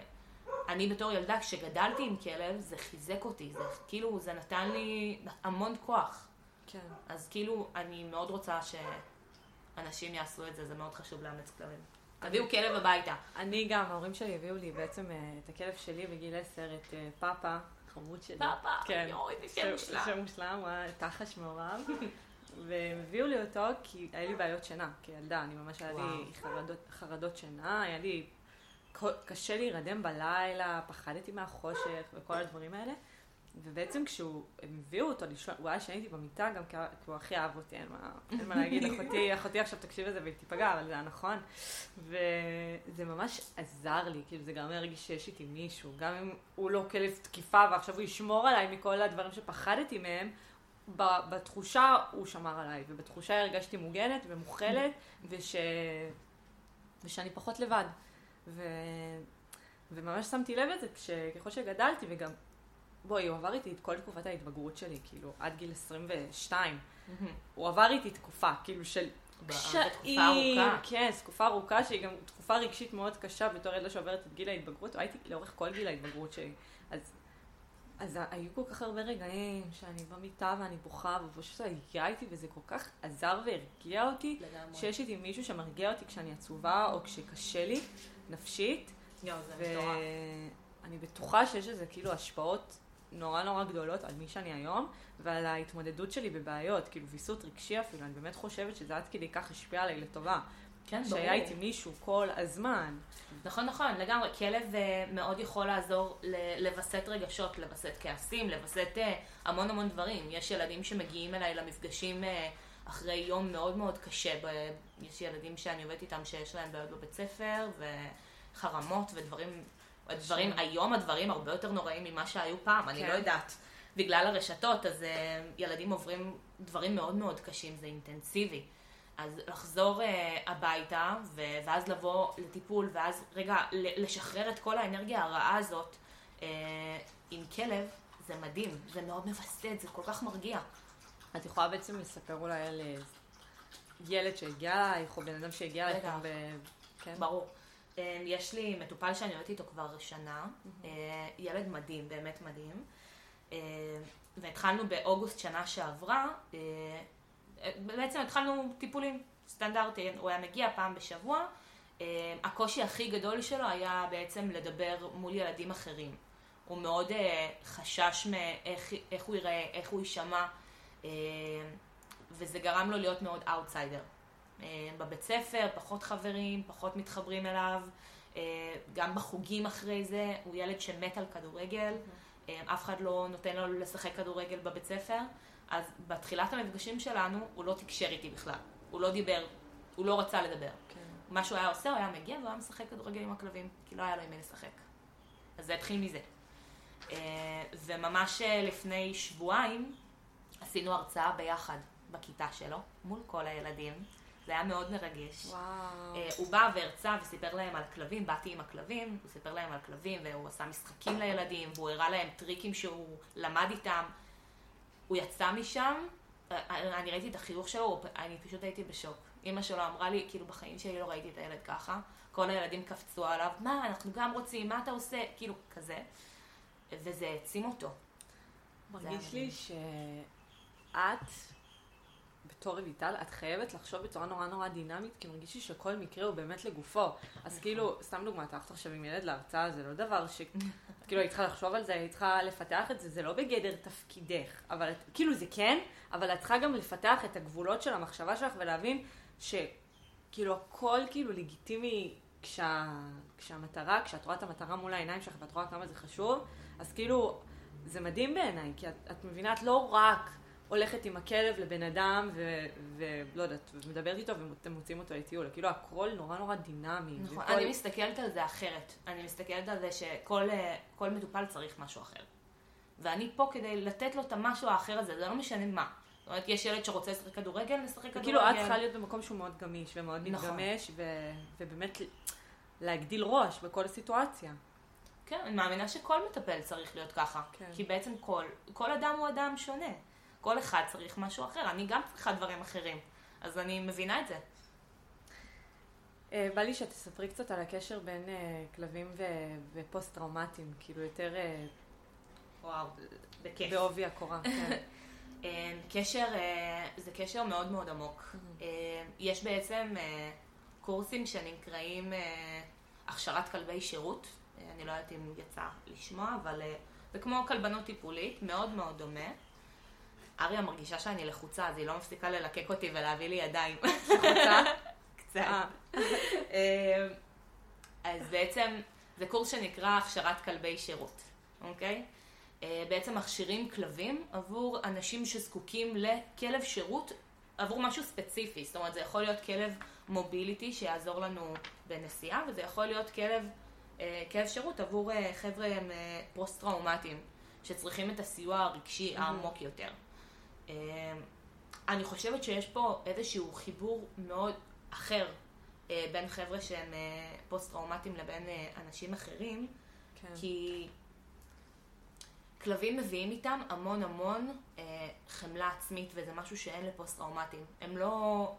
אני בתור ילדה, כשגדלתי עם כלב, זה חיזק אותי, זה כאילו, זה נתן לי המון כוח. כן. אז כאילו, אני מאוד רוצה שאנשים יעשו את זה, זה מאוד חשוב לאמץ כלבים. תביאו כלב הביתה. אני גם, ההורים שלי הביאו לי בעצם אה, את הכלב שלי בגיל עשר, את אה, פאפה, חמוד שלי. פאפה, כן. יואי, זה שם מושלם. שם מושלם, הוא היה תחש מעורב. והם הביאו לי אותו כי היה לי בעיות שינה כילדה, אני ממש היה לי. חרדות, חרדות שינה, היה לי קשה להירדם בלילה, פחדתי מהחושך וכל הדברים האלה. ובעצם כשהוא, הם הביאו אותו לישון, הוא היה ישן איתי במיטה גם כי כי הוא הכי אהב אותי, אין מה, אין מה להגיד, אחותי, אחותי עכשיו תקשיב לזה והיא תיפגע, אבל זה היה נכון. וזה ממש עזר לי, כאילו זה גם הרגיש שיש איתי מישהו, גם אם הוא לא כלב תקיפה ועכשיו הוא ישמור עליי מכל הדברים שפחדתי מהם, ב- בתחושה הוא שמר עליי, ובתחושה הרגשתי מוגנת ומוכלת, וש... ושאני פחות לבד. ו... וממש שמתי לב לזה ככל שגדלתי, וגם, בואי, הוא עבר איתי את כל תקופת ההתבגרות שלי, כאילו, עד גיל 22. הוא עבר איתי תקופה, כאילו, של ארוכה. כן, תקופה ארוכה שהיא גם תקופה רגשית מאוד קשה בתור ילדה שעוברת את גיל ההתבגרות, והייתי לאורך כל גיל ההתבגרות שלי. אז, אז היו כל כך הרבה רגעים שאני במיטה ואני בוכה, והוא פשוט היה איתי, וזה כל כך עזר והרגיע אותי, לגמרי. שיש איתי מישהו שמרגיע אותי כשאני עצובה או כשקשה לי, נפשית, יואו, זה מטורף. ואני בטוחה שיש לזה כאילו השפעות נורא נורא גדולות על מי שאני היום, ועל ההתמודדות שלי בבעיות, כאילו ויסות רגשי אפילו, אני באמת חושבת שזה עד כדי כך השפיע עליי לטובה. כן, ברור. שהיה איתי מישהו כל הזמן. נכון, נכון, לגמרי. כלב אה, מאוד יכול לעזור לווסת רגשות, לווסת כעסים, לווסת אה, המון המון דברים. יש ילדים שמגיעים אליי למפגשים אה, אחרי יום מאוד מאוד קשה. ב- יש ילדים שאני עובדת איתם שיש להם בעיות בבית ספר, וחרמות ודברים, הדברים, היום הדברים הרבה יותר נוראים ממה שהיו פעם, אני כן. לא יודעת. בגלל הרשתות, אז אה, ילדים עוברים דברים מאוד מאוד קשים, זה אינטנסיבי. אז לחזור uh, הביתה, ו- ואז לבוא לטיפול, ואז רגע לשחרר את כל האנרגיה הרעה הזאת uh, עם כלב, זה מדהים, זה מאוד מווסת, זה כל כך מרגיע. את יכולה בעצם לספר אולי על אה, ילד שהגיע אלייך, או בן אדם שהגיע אלייך ב... כן? ברור. Uh, יש לי מטופל שאני עובדת איתו כבר שנה, uh, ילד מדהים, באמת מדהים. Uh, והתחלנו באוגוסט שנה שעברה, uh, בעצם התחלנו טיפולים סטנדרטיים, הוא היה מגיע פעם בשבוע. Uh, הקושי הכי גדול שלו היה בעצם לדבר מול ילדים אחרים. הוא מאוד חשש מאיך איך הוא ייראה, איך הוא יישמע, וזה גרם לו להיות מאוד אאוטסיידר. אה, בבית ספר, פחות חברים, פחות מתחברים אליו, אה, גם בחוגים אחרי זה, הוא ילד שמת על כדורגל, אה, אף אחד לא נותן לו לשחק כדורגל בבית ספר, אז בתחילת המפגשים שלנו הוא לא תקשר איתי בכלל, הוא לא דיבר, הוא לא רצה לדבר. כן. מה שהוא היה עושה, הוא היה מגיע והוא היה משחק כדורגל עם הכלבים, כי לא היה לו עם מי לשחק. אז זה התחיל מזה. אה, וממש אה, לפני שבועיים עשינו הרצאה ביחד בכיתה שלו, מול כל הילדים. זה היה מאוד מרגש. וואו. אה, הוא בא והרצה וסיפר להם על כלבים, באתי עם הכלבים, הוא סיפר להם על כלבים והוא עשה משחקים לילדים והוא הראה להם טריקים שהוא למד איתם. הוא יצא משם, אה, אני ראיתי את החיוך שלו, אני פשוט הייתי בשוק. אימא שלו אמרה לי, כאילו בחיים שלי לא ראיתי את הילד ככה, כל הילדים קפצו עליו, מה, אנחנו גם רוצים, מה אתה עושה? כאילו, כזה. וזה העצים אותו. מרגיש לי שאת, בתור רויטל, את חייבת לחשוב בצורה נורא נורא דינמית, כי מרגיש לי שכל מקרה הוא באמת לגופו. אז כאילו, סתם דוגמא, את הלכת עכשיו עם ילד להרצאה, זה לא דבר ש... כאילו, היית צריכה לחשוב על זה, היית צריכה לפתח את זה, זה לא בגדר תפקידך. אבל, את- כאילו, זה כן, אבל את צריכה גם לפתח את הגבולות של המחשבה שלך ולהבין שכאילו, הכל כאילו לגיטימי כשה, כשהמטרה, כשאת רואה את המטרה מול העיניים שלך ואת רואה כמה זה חשוב, אז כאילו, זה מדהים בעיניי, כי את, את מבינה, את לא רק הולכת עם הכלב לבן אדם ו- ולא יודעת, ומדברת איתו ואתם מוצאים אותו לטיול, כאילו הכל נורא נורא דינמי. נכון, וכל- אני מסתכלת על זה אחרת. אני מסתכלת על זה שכל אה, מטופל צריך משהו אחר. ואני פה כדי לתת לו את המשהו האחר הזה, זה לא משנה מה. זאת אומרת, יש ילד שרוצה לשחק כדורגל, נשחק כדורגל. כאילו את צריכה להיות במקום שהוא מאוד גמיש ומאוד נכון. מתגמש, ו- ובאמת להגדיל ראש בכל סיטואציה. כן, אני מאמינה שכל מטפל צריך להיות ככה. כן. כי בעצם כל, כל אדם הוא אדם שונה. כל אחד צריך משהו אחר. אני גם צריכה דברים אחרים. אז אני מבינה את זה. אה, בא לי שתספרי קצת על הקשר בין אה, כלבים ופוסט-טראומטיים, כאילו יותר אה, וואו, בכיף. בעובי הקורה. כן. אה, קשר, זה קשר מאוד מאוד עמוק. אה, יש בעצם קורסים שנקראים הכשרת כלבי שירות. אני לא יודעת אם יצא לשמוע, אבל זה כמו כלבנות טיפולית, מאוד מאוד דומה. אריה מרגישה שאני לחוצה, אז היא לא מפסיקה ללקק אותי ולהביא לי ידיים. לחוצה? קצת. אה, אה, אז בעצם זה קורס שנקרא הכשרת כלבי שירות, אוקיי? אה, בעצם מכשירים כלבים עבור אנשים שזקוקים לכלב שירות עבור משהו ספציפי. זאת אומרת, זה יכול להיות כלב מוביליטי שיעזור לנו בנסיעה, וזה יכול להיות כלב, כלב שירות עבור חבר'ה פוסט-טראומטיים, שצריכים את הסיוע הרגשי העמוק יותר. אה, אני חושבת שיש פה איזשהו חיבור מאוד אחר אה, בין חבר'ה שהם אה, פוסט-טראומטיים לבין אה, אנשים אחרים, כן. כי כלבים מביאים איתם המון המון אה, חמלה עצמית, וזה משהו שאין לפוסט-טראומטיים. הם לא...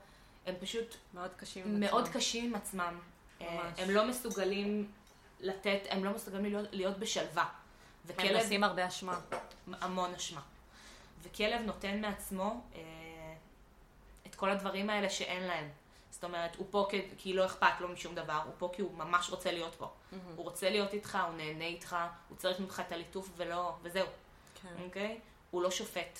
הם פשוט מאוד קשים. עם מאוד עצמם. קשים עם עצמם. אה, ממש. הם לא מסוגלים לתת, הם לא מסוגלים להיות, להיות בשלווה. הם וכלב, נושאים הרבה אשמה. המון אשמה. וכלב נותן מעצמו אה, את כל הדברים האלה שאין להם. זאת אומרת, הוא פה כי לא אכפת לו משום דבר, הוא פה כי הוא ממש רוצה להיות פה. הוא רוצה להיות איתך, הוא נהנה איתך, הוא צריך ממך את הליטוף ולא, וזהו, כן. אוקיי? הוא לא שופט.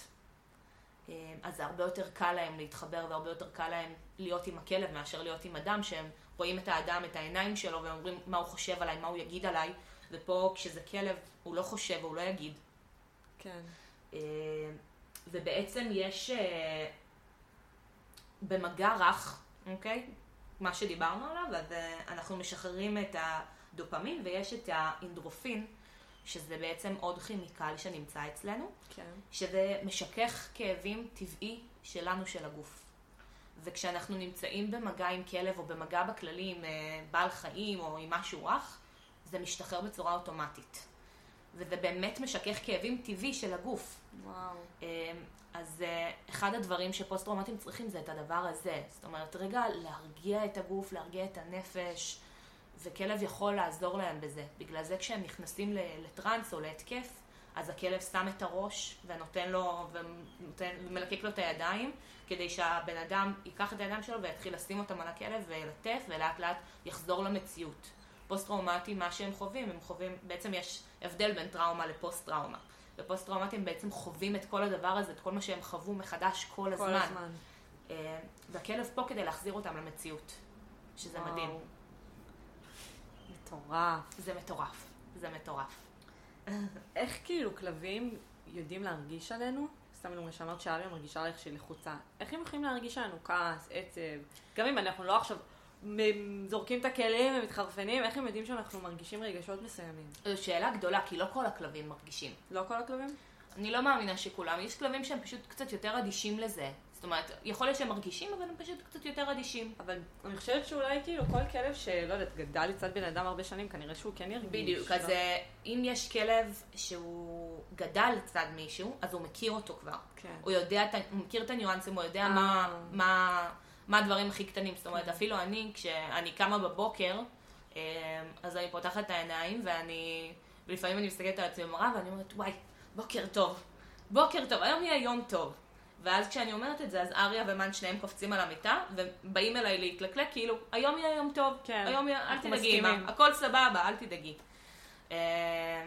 אה, אז זה הרבה יותר קל להם להתחבר והרבה יותר קל להם להיות עם הכלב מאשר להיות עם אדם שהם רואים את האדם, את העיניים שלו והם אומרים מה הוא חושב עליי, מה הוא יגיד עליי, ופה כשזה כלב הוא לא חושב והוא לא יגיד. כן. ובעצם יש אה, במגע רך, אוקיי? מה שדיברנו עליו, אז אה, אנחנו משחררים את הדופמין ויש את האנדרופין, שזה בעצם עוד כימיקל שנמצא אצלנו, כן. שזה משכך כאבים טבעי שלנו של הגוף. וכשאנחנו נמצאים במגע עם כלב או במגע בכללי עם אה, בעל חיים או עם משהו רך, זה משתחרר בצורה אוטומטית. וזה באמת משכך כאבים טבעי של הגוף. וואו. אמ, אז אה, אחד הדברים שפוסט-טראומטיים צריכים זה את הדבר הזה. זאת אומרת, רגע להרגיע את הגוף, להרגיע את הנפש, וכלב יכול לעזור להם בזה. בגלל זה כשהם נכנסים לטראנס או להתקף, אז הכלב שם את הראש ונותן לו, ונותן, ומלקק לו את הידיים, כדי שהבן אדם ייקח את הידיים שלו ויתחיל לשים אותם על הכלב וילטף, ולאט לאט יחזור למציאות. פוסט-טראומטי, מה שהם חווים, הם חווים, בעצם יש הבדל בין טראומה לפוסט-טראומה. ופוסט-טראומטיים בעצם חווים את כל הדבר הזה, את כל מה שהם חוו מחדש כל כל הזמן. הזמן. אה, והכלב פה כדי להחזיר אותם למציאות, שזה וואו. מדהים. מטורף. זה מטורף. זה מטורף. איך כאילו כלבים יודעים להרגיש עלינו? סתם למה שאמרת שאריה מרגישה עליך שהיא לחוצה. איך הם יכולים להרגיש עלינו כעס, עצב? גם אם אנחנו לא עכשיו זורקים את הכלים ומתחרפנים, איך הם יודעים שאנחנו מרגישים רגשות מסוימים? זו שאלה גדולה, כי לא כל הכלבים מרגישים. לא כל הכלבים? אני לא מאמינה שכולם. יש כלבים שהם פשוט קצת יותר אדישים לזה. זאת אומרת, יכול להיות שהם מרגישים, אבל הם פשוט קצת יותר אדישים. אבל אני חושבת שאולי כאילו כל כלב שלא יודעת, גדל לצד בן אדם הרבה שנים, כנראה שהוא כן ירגיש. בדיוק, לא? אז אה, אם יש כלב שהוא גדל לצד מישהו, אז הוא מכיר אותו כבר. כן. הוא יודע, הוא מכיר את הניואנסים, הוא יודע אה. מה, מה, מה הדברים הכי קטנים. זאת אומרת, אפילו אני, כשאני קמה בבוקר, אה, אז אני פותחת את העיניים, ואני, ולפעמים אני מסתכלת על עצמי במראה, ואני אומרת, וואי, בוקר טוב, בוקר טוב, היום יהיה יום טוב. ואז כשאני אומרת את זה, אז אריה ומן שניהם קופצים על המיטה, ובאים אליי להתלקלק, כאילו, היום יהיה יום טוב, כן, היום יהיה, אל תדאגי, אמא. הכל סבבה, אל תדאגי. אה,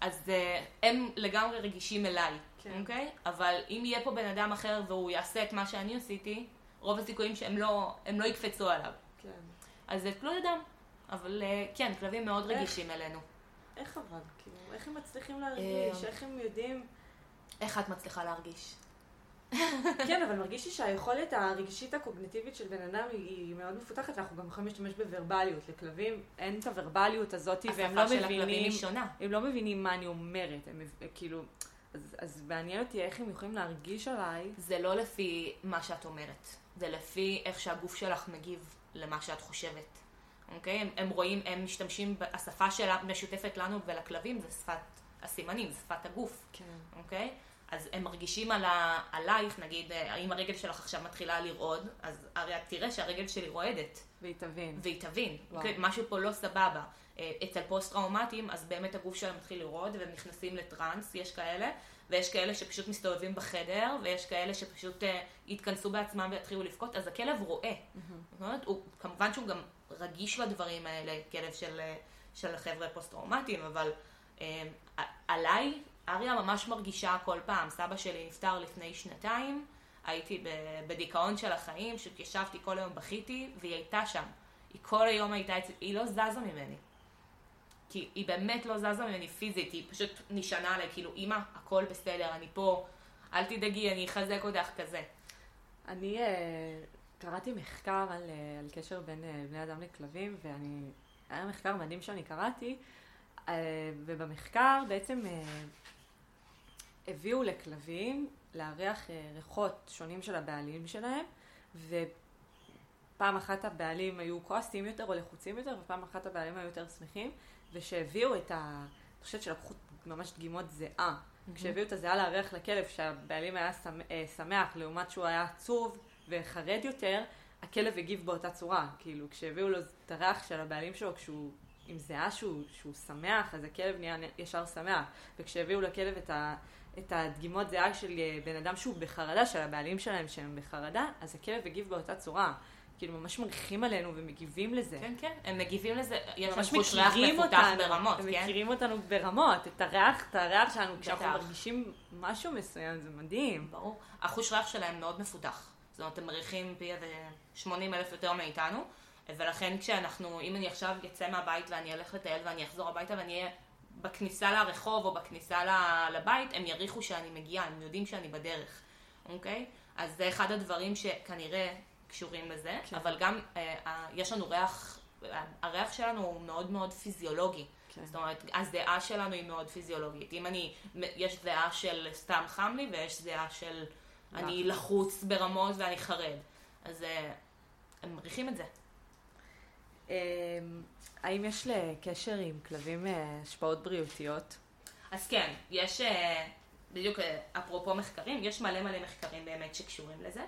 אז אה, הם לגמרי רגישים אליי, כן. אוקיי? אבל אם יהיה פה בן אדם אחר והוא יעשה את מה שאני עשיתי, רוב הסיכויים שהם לא, הם לא יקפצו עליו. כן. אז זה תלוי אדם. אבל אה, כן, כלבים מאוד איך? רגישים אלינו. איך אבל? כאילו, איך הם מצליחים להרגיש? אה. איך הם יודעים? איך את מצליחה להרגיש? כן, אבל מרגיש לי שהיכולת הרגשית הקוגניטיבית של בן אדם היא, מאוד מפותחת, ואנחנו גם יכולים להשתמש בוורבליות. לכלבים אין את הוורבליות הזאת, והם לא השפה של הכלבים מבינים, היא שונה. הם לא מבינים מה אני אומרת. הם כאילו, אז, אז מעניין אותי איך הם יכולים להרגיש עליי. זה לא לפי מה שאת אומרת, זה לפי איך שהגוף שלך מגיב למה שאת חושבת. אוקיי? הם, הם רואים, הם משתמשים, השפה שלה משותפת לנו ולכלבים זה שפת הסימנים, זה שפת הגוף. כן. אוקיי? אז הם מרגישים על ה... עלייך, נגיד, אה, אם הרגל שלך עכשיו מתחילה לרעוד, אז הרי את תראה שהרגל שלי רועדת, והיא תבין. והיא תבין, וואו. אוקיי? משהו פה לא סבבה. אה, אצל פוסט-טראומטיים, אז באמת הגוף שלהם מתחיל לרעוד, והם נכנסים לטראנס, יש כאלה, ויש כאלה שפשוט מסתובבים בחדר, ויש כאלה שפשוט אה, יתכנסו בעצמם ויתחילו לבכות, אז הכלב רואה. זאת אומרת, הוא, כמובן שהוא גם רגיש לדברים האלה, כלב של, אה, של חבר'ה פוסט-טראומטיים, אבל אה, עליי, אריה ממש מרגישה כל פעם. סבא שלי נפטר לפני שנתיים, הייתי בדיכאון של החיים, פשוט ישבתי כל היום בכיתי, והיא הייתה שם. היא כל היום הייתה אצלי, היא לא זזה ממני. כי היא באמת לא זזה ממני פיזית, היא פשוט נשענה עליי, כאילו, אמא, הכל בסדר, אני פה, אל תדאגי, אני אחזק אותך כזה. אני אה, קראתי מחקר על, אה, על קשר בין אה, בני אדם לכלבים, ואני... היה מחקר מדהים שאני קראתי, ובמחקר בעצם הביאו לכלבים אה, ריחות שונים של הבעלים שלהם, ופעם אחת הבעלים היו כועסים יותר או לחוצים יותר, ופעם אחת הבעלים היו יותר שמחים, ושהביאו את ה... אני חושבת שלקחו ממש דגימות זיעה. כשהביאו את הזיעה לארח לכלב, שהבעלים היה אה, שמח לעומת שהוא היה עצוב וחרד יותר, הכלב הגיב באותה צורה. כאילו, כשהביאו לו את הריח של הבעלים שלו, כשהוא עם זיעה שהוא, שהוא שמח, אז הכלב נהיה ישר שמח. וכשהביאו לכלב את, ה, את הדגימות זיעה של אה, בן אדם שהוא בחרדה, של הבעלים שלהם שהם בחרדה, אז הכלב הגיב באותה צורה. כאילו, ממש מריחים עלינו ומגיבים לזה. כן, כן, הם מגיבים לזה, יש להם חוש ריח מפותח אותנו, ברמות, הם כן? מכירים אותנו ברמות, את הריח, את הריח שלנו, כשאנחנו. מרגישים משהו מסוים, זה מדהים. ברור. החוש ריח שלהם מאוד מפותח. זאת אומרת, הם מריחים פי איזה 80 אלף יותר מאיתנו, ולכן כשאנחנו, אם אני עכשיו אצא מהבית ואני אלך לטייל ואני אחזור הביתה ואני אהיה בכניסה לרחוב או בכניסה לבית, הם יריחו שאני מגיעה, הם יודעים שאני בדרך, אוקיי? אז זה אחד הדברים שכנראה קשורים לזה, כן. אבל גם אה, אה, יש לנו ריח, הריח שלנו הוא מאוד מאוד פיזיולוגי. כן. זאת אומרת, הזיעה שלנו היא מאוד פיזיולוגית. אם אני, יש זיעה של סתם חם לי ויש זיעה של אני. לחוץ ברמות ואני חרד. אז אה, הם מריחים את זה. אמ, האם יש לקשר עם כלבים אה, השפעות בריאותיות? אז כן, יש, אה, בדיוק אפרופו מחקרים, יש מלא מלא מחקרים באמת שקשורים לזה.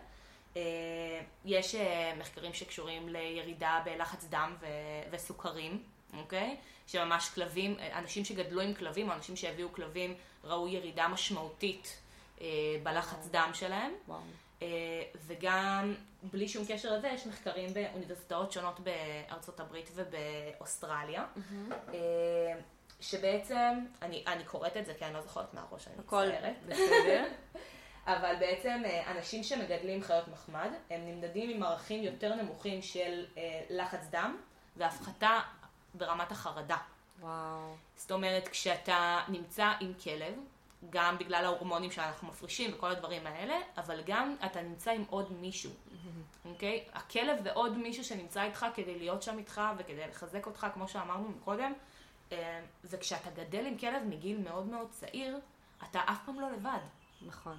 אה, יש אה, מחקרים שקשורים לירידה בלחץ דם ו- וסוכרים, אוקיי? שממש כלבים, אה, אנשים שגדלו עם כלבים או אנשים שהביאו כלבים ראו ירידה משמעותית בלחץ דם שלהם. וואו. וגם, בלי שום קשר לזה, יש מחקרים באוניברסיטאות שונות בארצות הברית ובאוסטרליה, אה, שבעצם, אני, אני קוראת את זה כי אני לא זוכרת מהראש, אני הכל מצטערת. בסדר. אבל בעצם אה, אנשים שמגדלים חיות מחמד, הם נמדדים עם ערכים יותר נמוכים של אה, לחץ דם והפחתה ברמת החרדה. וואו. זאת אומרת, כשאתה נמצא עם כלב, גם בגלל ההורמונים שאנחנו מפרישים וכל הדברים האלה, אבל גם אתה נמצא עם עוד מישהו, אוקיי? הכלב ועוד מישהו שנמצא איתך כדי להיות שם איתך וכדי לחזק אותך, כמו שאמרנו קודם, אה, וכשאתה גדל עם כלב מגיל מאוד מאוד צעיר, אתה אף פעם לא לבד. נכון.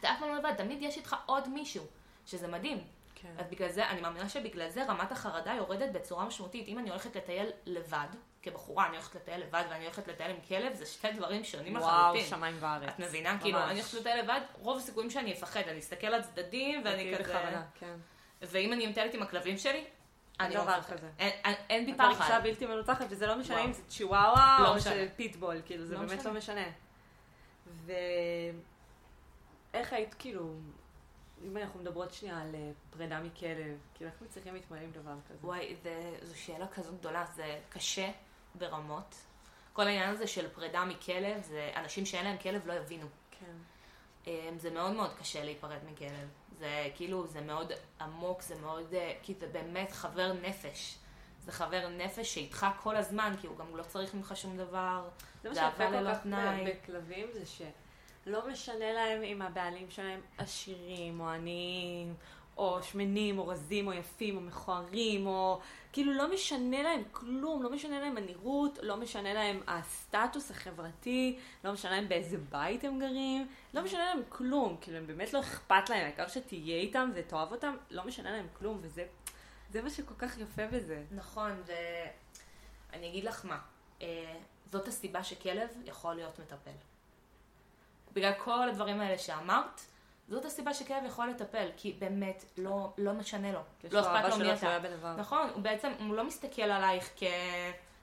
אתה אף פעם לא לבד, תמיד יש איתך עוד מישהו, שזה מדהים. כן. אז בגלל זה, אני מאמינה שבגלל זה רמת החרדה יורדת בצורה משמעותית. אם אני הולכת לטייל לבד, כבחורה, אני הולכת לטייל לבד ואני הולכת לטייל עם כלב, זה שתי דברים שונים וואו, לחלוטין. שמיים וארץ. את מבינה? כאילו, ממש. אני הולכת לטייל לבד, רוב הסיכויים שאני אפחד, אני אסתכל על צדדים ואני כזה... בכוונה, כן. ואם אני מטיילת עם הכלבים שלי, אני לא מפחדת. אין- בי את מרגישה פחד. בלתי מנוצחת, וזה לא משנה. אם זה צ'יוואווה לא או. של פיטבול, כאילו, זה לא באמת. לא משנה. ואיך היית, כאילו, אם אנחנו מדברות שנייה על אה, פרידה מכלב, כאילו, איך מצליחים להתמודד עם דבר כזה? וואי, זה- זו שאלה כזו גדולה, זה קשה ברמות. כל העניין הזה של פרידה מכלב, זה אנשים שאין להם כלב לא יבינו. כן. אמ, זה מאוד מאוד קשה להיפרד מכלב. זה כאילו, זה מאוד עמוק, זה מאוד, אה, כי זה באמת חבר נפש. זה חבר נפש שאיתך כל הזמן, כי הוא גם לא צריך ממך שום דבר. זה מה שיפה אהבה כל כך בכלבים, זה שלא משנה להם אם הבעלים שלהם עשירים או עניים, או שמנים, או רזים, או יפים, או מכוערים, או... כאילו לא משנה להם כלום, לא משנה להם הנראות, לא משנה להם הסטטוס החברתי, לא משנה להם באיזה בית הם גרים, לא משנה להם כלום, כאילו הם באמת לא אכפת להם, העיקר שתהיה איתם ותאהב אותם, לא משנה להם כלום, וזה זה מה שכל כך יפה בזה. נכון, ואני אגיד לך מה, אה, זאת הסיבה שכלב יכול להיות מטפל. בגלל כל הדברים האלה שאמרת, זאת הסיבה שכלב יכול לטפל, כי באמת לא, לא משנה לו. לא אכפת לו מי אתה. נכון, הוא בעצם, הוא לא מסתכל עלייך כ...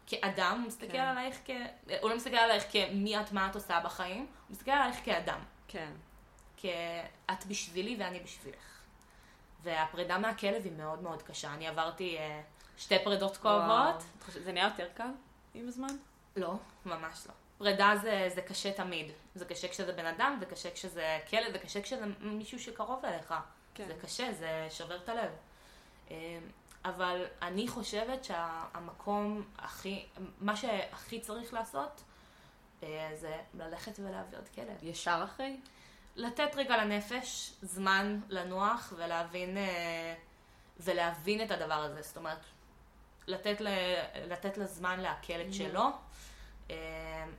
כאדם, הוא מסתכל כן. עלייך כ... הוא לא מסתכל עלייך כמי את, מה את עושה בחיים, הוא מסתכל עלייך כאדם. כן. כאת בשבילי ואני בשבילך. והפרידה מהכלב היא מאוד מאוד קשה. אני עברתי אה, שתי פרידות. כואבות. זה נהיה יותר קל עם הזמן? לא, ממש לא. פרידה זה, זה קשה תמיד. זה קשה כשזה בן אדם, זה קשה כשזה כלב, זה קשה כשזה מישהו שקרוב אליך. כן. זה קשה, זה שובר את הלב. אה, אבל אני חושבת שהמקום הכי, מה שהכי צריך לעשות, אה, זה ללכת ולהביא עוד כלב. ישר אחרי? לתת רגע לנפש זמן לנוח ולהבין, אה, ולהבין את הדבר הזה. זאת אומרת, לתת, ל, לתת לזמן לעכל את שלו, אה,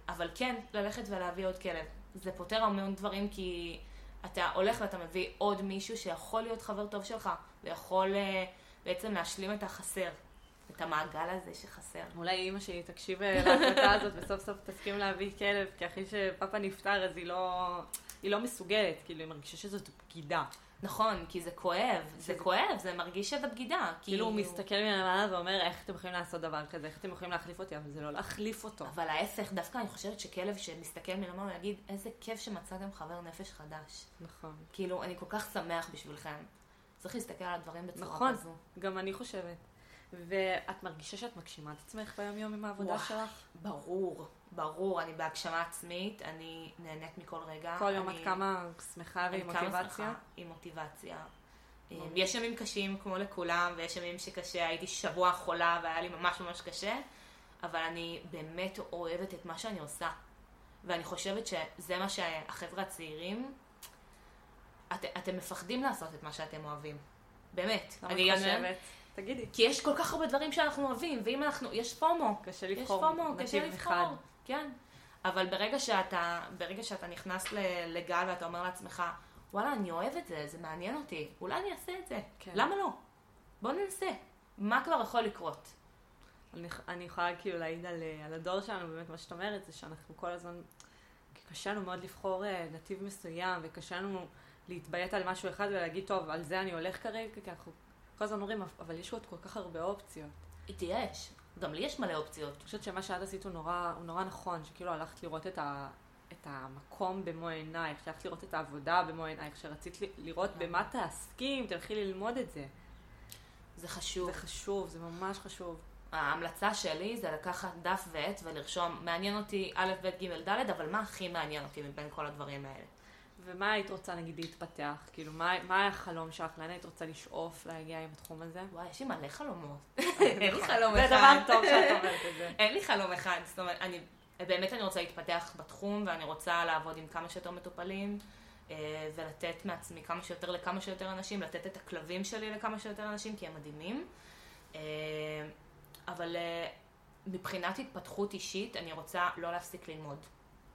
אבל כן, ללכת ולהביא עוד כלב. זה פותר המון דברים כי אתה הולך ואתה מביא עוד מישהו שיכול להיות חבר טוב שלך, ויכול אה, בעצם להשלים את החסר, את המעגל הזה שחסר. אולי אימא שלי תקשיב אה, להחלטה הזאת וסוף סוף תסכים להביא כלב, כי אחרי שפאפה נפטר אז היא לא, היא לא מסוגלת, כאילו היא מרגישה שזאת בגידה. נכון, כי זה כואב, זה שזה- כואב, זה מרגיש שזה בגידה. כאילו הוא מסתכל מלמעלה ואומר, איך אתם יכולים לעשות דבר כזה, איך אתם יכולים להחליף אותי, אבל זה לא להחליף אותו. אבל ההפך, דווקא אני חושבת שכלב שמסתכל מלמעלה הוא יגיד, איזה כיף שמצאתם חבר נפש חדש. נכון. כאילו, אני כל כך שמח בשבילכם. צריך להסתכל על הדברים בצורה נכון. כזו. גם אני חושבת. ואת מרגישה שאת מגשימה את עצמך ביום יום עם העבודה. שלך? ברור, ברור, אני בהגשמה עצמית, אני נהנית מכל רגע. כל יום אני- את כמה שמחה אני ועם כמה מוטיבציה? שמחה, עם מוטיבציה. ברור. יש ימים קשים כמו לכולם, ויש ימים שקשה, הייתי שבוע חולה והיה לי ממש ממש קשה, אבל אני באמת אוהבת את מה שאני עושה. ואני חושבת שזה מה שהחבר'ה הצעירים, את, אתם מפחדים לעשות את מה שאתם אוהבים. באמת. למה אני את חושבת? תגידי. כי יש כל כך הרבה דברים שאנחנו אוהבים, ואם אנחנו, יש פומו. קשה יש לבחור פומו, קשה נתיב אחד. כן. אבל ברגע שאתה, ברגע שאתה נכנס לגל ואתה אומר לעצמך, וואלה, אני אוהב את זה, זה מעניין אותי, אולי אני אעשה את זה. כן. למה לא? בוא ננסה. מה כבר יכול לקרות? אני, אני יכולה כאילו להעיד על, אה, על הדור שלנו, באמת מה שאת אומרת, זה שאנחנו כל הזמן, קשה לנו מאוד לבחור אה, נתיב מסוים, וקשה לנו להתביית על משהו אחד ולהגיד, טוב, על זה אני הולך כרגע, כי אנחנו כל הזמן אומרים, אבל יש עוד כל כך הרבה אופציות. יש. גם לי יש מלא אופציות. אני חושבת שמה שאת עשית הוא נורא, הוא נורא נכון, שכאילו הלכת לראות את, ה, את המקום במו עינייך, שהלכת לראות את העבודה במו עינייך, שרצית לראות במה תעסקי, אם תלכי ללמוד את זה. זה חשוב. זה חשוב, זה ממש חשוב. ההמלצה שלי זה לקחת דף ועט ולרשום, מעניין אותי א', ב', ג', ד', אבל מה הכי מעניין אותי מבין כל הדברים האלה? ומה היית רוצה נגיד להתפתח? כאילו, מה, מה היה החלום שלך? לאן היית רוצה לשאוף להגיע עם התחום הזה? וואי, יש לי מלא חלומות. אין לי חלום אחד. זה דבר טוב שאת אומרת את זה. אין לי חלום אחד. זאת אומרת, אני, באמת אני רוצה להתפתח בתחום, ואני רוצה לעבוד עם כמה שיותר מטופלים, אה, ולתת מעצמי כמה שיותר לכמה שיותר אנשים, לתת את הכלבים שלי לכמה שיותר אנשים, כי הם מדהימים. אה, אבל אה, מבחינת התפתחות אישית, אני רוצה לא להפסיק ללמוד.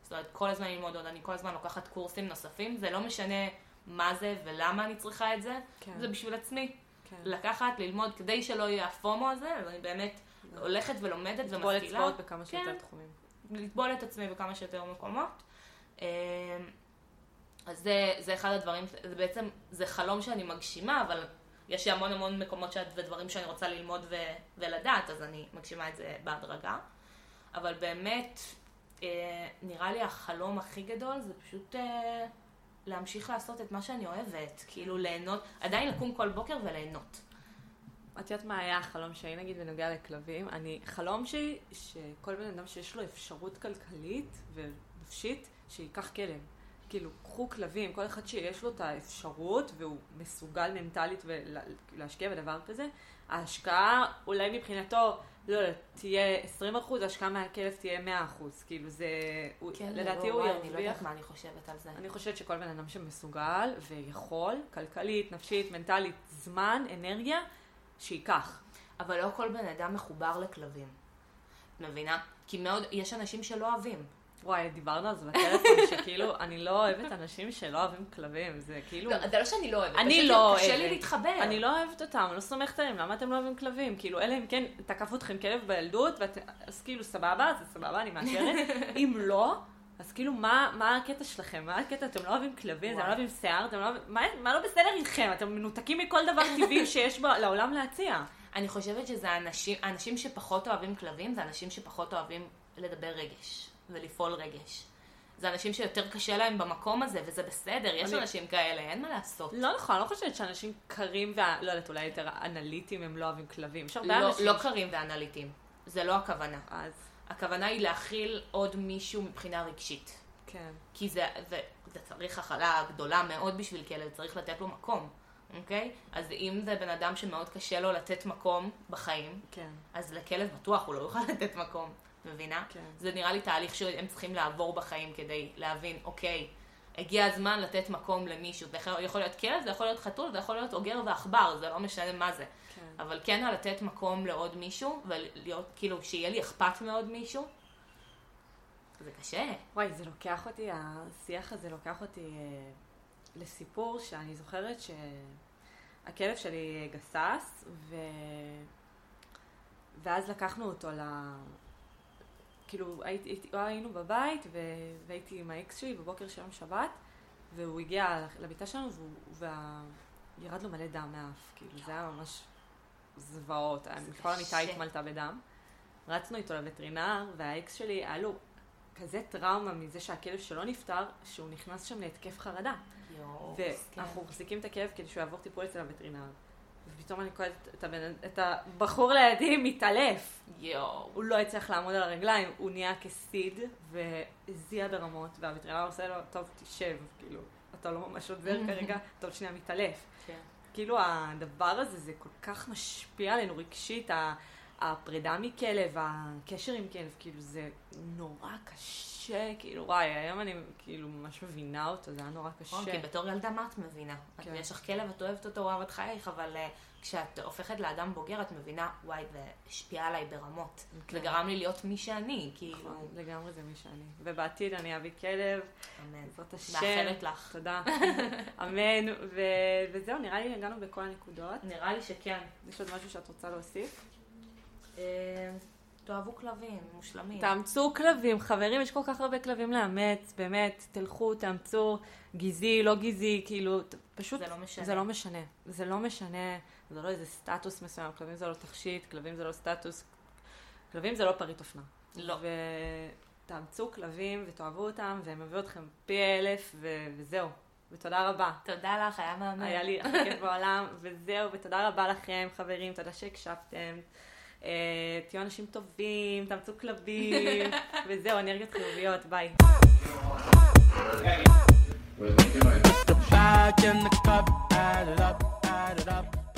זאת אומרת, כל הזמן ללמוד עוד, אני כל הזמן לוקחת קורסים נוספים, זה לא משנה מה זה ולמה אני צריכה את זה, כן. זה בשביל עצמי. כן. לקחת, ללמוד, כדי שלא יהיה הפומו הזה, אז אני באמת הולכת ולומדת לטבול ומשכילה. אצבעות בכמה שיותר כן. תחומים. לטבול את עצמי בכמה שיותר מקומות. אה, אז זה, זה אחד הדברים, זה בעצם, זה חלום שאני מגשימה, אבל יש לי המון המון מקומות שאת, ודברים שאני רוצה ללמוד ו, ולדעת, אז אני מגשימה את זה בהדרגה. אבל באמת, נראה לי החלום הכי גדול זה פשוט אה, להמשיך לעשות את מה שאני אוהבת, כאילו ליהנות, עדיין לקום כל בוקר וליהנות. את יודעת מה היה החלום שלי נגיד בנוגע לכלבים? אני, חלום שלי שכל בן אדם שיש לו אפשרות כלכלית ונפשית, שייקח כלב. כאילו, קחו כלבים, כל אחד שיש לו את האפשרות והוא מסוגל מנטלית להשקיע בדבר כזה, ההשקעה אולי מבחינתו, לא יודעת, תהיה 20 אחוז, ההשקעה מהכלב תהיה 100 אחוז. כאילו זה, הוא- לדעתי הוא כן, וואי, אני לא ירוויח. יודעת מה אני חושבת על זה. אני חושבת שכל בן אדם שמסוגל ויכול, כלכלית, נפשית, מנטלית, זמן, אנרגיה, שייקח. אבל לא כל בן אדם מחובר לכלבים. מבינה? כי מאוד, יש אנשים שלא אוהבים. וואי, דיברנו על זה בטלפון, שכאילו, אני לא אוהבת אנשים שלא אוהבים כלבים, זה כאילו... לא, זה לא שאני לא אוהבת, אני לא קשה אוהבת. לי להתחבר. אני לא אוהבת אותם, אני לא סומכת עליהם, למה אתם לא אוהבים כלבים? כאילו, אלא אם כן תקף אתכם כלב בילדות. אז כאילו, סבבה, זה סבבה, אני מאשרת. אם לא, אז כאילו, מה, מה הקטע שלכם? מה הקטע? אתם לא אוהבים כלבים, אתם. לא אוהבים שיער, אתם לא אוהבים... מה, מה לא בסדר איתכם? אתם מנותקים מכל דבר טבעי שיש. לעולם להציע. אני חושבת שזה אנשים, אנשים שפחות אוהבים כלבים, זה אנשים שפחות אוהבים לדבר רגש ולפעול רגש. זה אנשים שיותר קשה להם במקום הזה, וזה בסדר, יש אני- אנשים כאלה, אין מה לעשות. לא נכון, אני לא חושבת שאנשים קרים וה... לא יודעת, אולי יותר אנליטיים הם לא אוהבים כלבים. יש הרבה לא, אנשים... לא קרים ואנליטיים. זה לא הכוונה. אז, הכוונה היא להכיל עוד מישהו מבחינה רגשית. כן. כי זה, זה, זה צריך הכלה גדולה מאוד בשביל כלב, צריך לתת לו מקום, אוקיי? אז אם זה בן אדם שמאוד קשה לו לתת מקום בחיים, כן. אז לכלב בטוח הוא לא יוכל לתת מקום, מבינה? כן. זה נראה לי תהליך שהם צריכים לעבור בחיים כדי להבין, אוקיי, הגיע הזמן לתת מקום למישהו. זה יכול- להיות כלב, זה יכול להיות חתול, זה יכול להיות אוגר ועכבר, זה לא משנה מה זה. כן. אבל כן לתת מקום לעוד מישהו, ולהיות, כאילו, שיהיה לי אכפת מעוד מישהו, זה קשה. וואי, זה לוקח אותי, השיח הזה לוקח אותי אה, לסיפור שאני זוכרת שהכלב שלי גסס, ו... ואז לקחנו אותו ל... כאילו, הייתי, הייתי, היינו בבית, ו... והייתי עם האקס שלי בבוקר של יום שבת, והוא הגיע לביתה שלנו, והוא... וה... ירד לו מלא דם מהאף, כאילו, זה היה ממש זוועות, כל המיטה. התמלתה בדם. רצנו איתו לווטרינר, והאקס שלי, היה לו כזה טראומה מזה שהכלב שלו נפטר, שהוא נכנס שם להתקף חרדה. יואו, ואנחנו מחזיקים את הכלב כדי שהוא יעבור טיפול אצל הווטרינר. ופתאום אני קולטת את, הבן- את הבחור לידי מתעלף. יואו. הוא לא הצליח לעמוד על הרגליים, הוא נהיה כסיד והזיע ברמות, והווטרינר עושה לו, טוב, תשב, כאילו, אתה לא ממש עוזר כרגע, עוד שנייה מתעלף. כן. כאילו הדבר הזה, זה כל כך משפיע עלינו רגשית, ה- הפרידה מכלב, הקשר עם כלב, כאילו זה נורא קשה, כאילו וואי, היום אני כאילו ממש מבינה אותו, זה היה נורא נכון, קשה. כי בתור ילדה מה את מבינה? את- כן. יש לך כלב, את אוהבת אותו, הוא אהבת חייך, אבל אה, כשאת הופכת לאדם בוגר, את מבינה, וואי, זה השפיע עליי ברמות. כן. זה גרם לי להיות מי שאני, כאילו, נכון, לגמרי זה מי שאני. ובעתיד אני אביא כלב, אמן. בעזרת השם. מאחלת לך. תודה. אמן. ו- וזהו, נראה לי הגענו בכל הנקודות. נראה לי שכן. יש עוד משהו שאת רוצה להוסיף? אה, תאהבו כלבים, מושלמים. תאמצו כלבים, חברים, יש כל כך הרבה כלבים לאמץ, באמת, תלכו, תאמצו, גזעי, לא גזעי, כאילו, פשוט, זה לא משנה. זה לא משנה. זה לא משנה, זה לא איזה סטטוס מסוים, כלבים זה לא תכשיט, כלבים זה לא סטטוס, כלבים זה לא פריט אופנה. לא. ותאמצו כלבים ותאהבו אותם, והם יביאו אתכם פי אלף, ו- וזהו. ותודה רבה. תודה לך, היה מהמם. היה לי הכי כיף בעולם, וזהו, ותודה רבה לכם, חברים, תודה שהקשבתם. אה, תהיו אנשים טובים, תאמצו כלבים, וזהו, אנרגיות חיוביות, ביי. Back in the cup, add it up, add it up.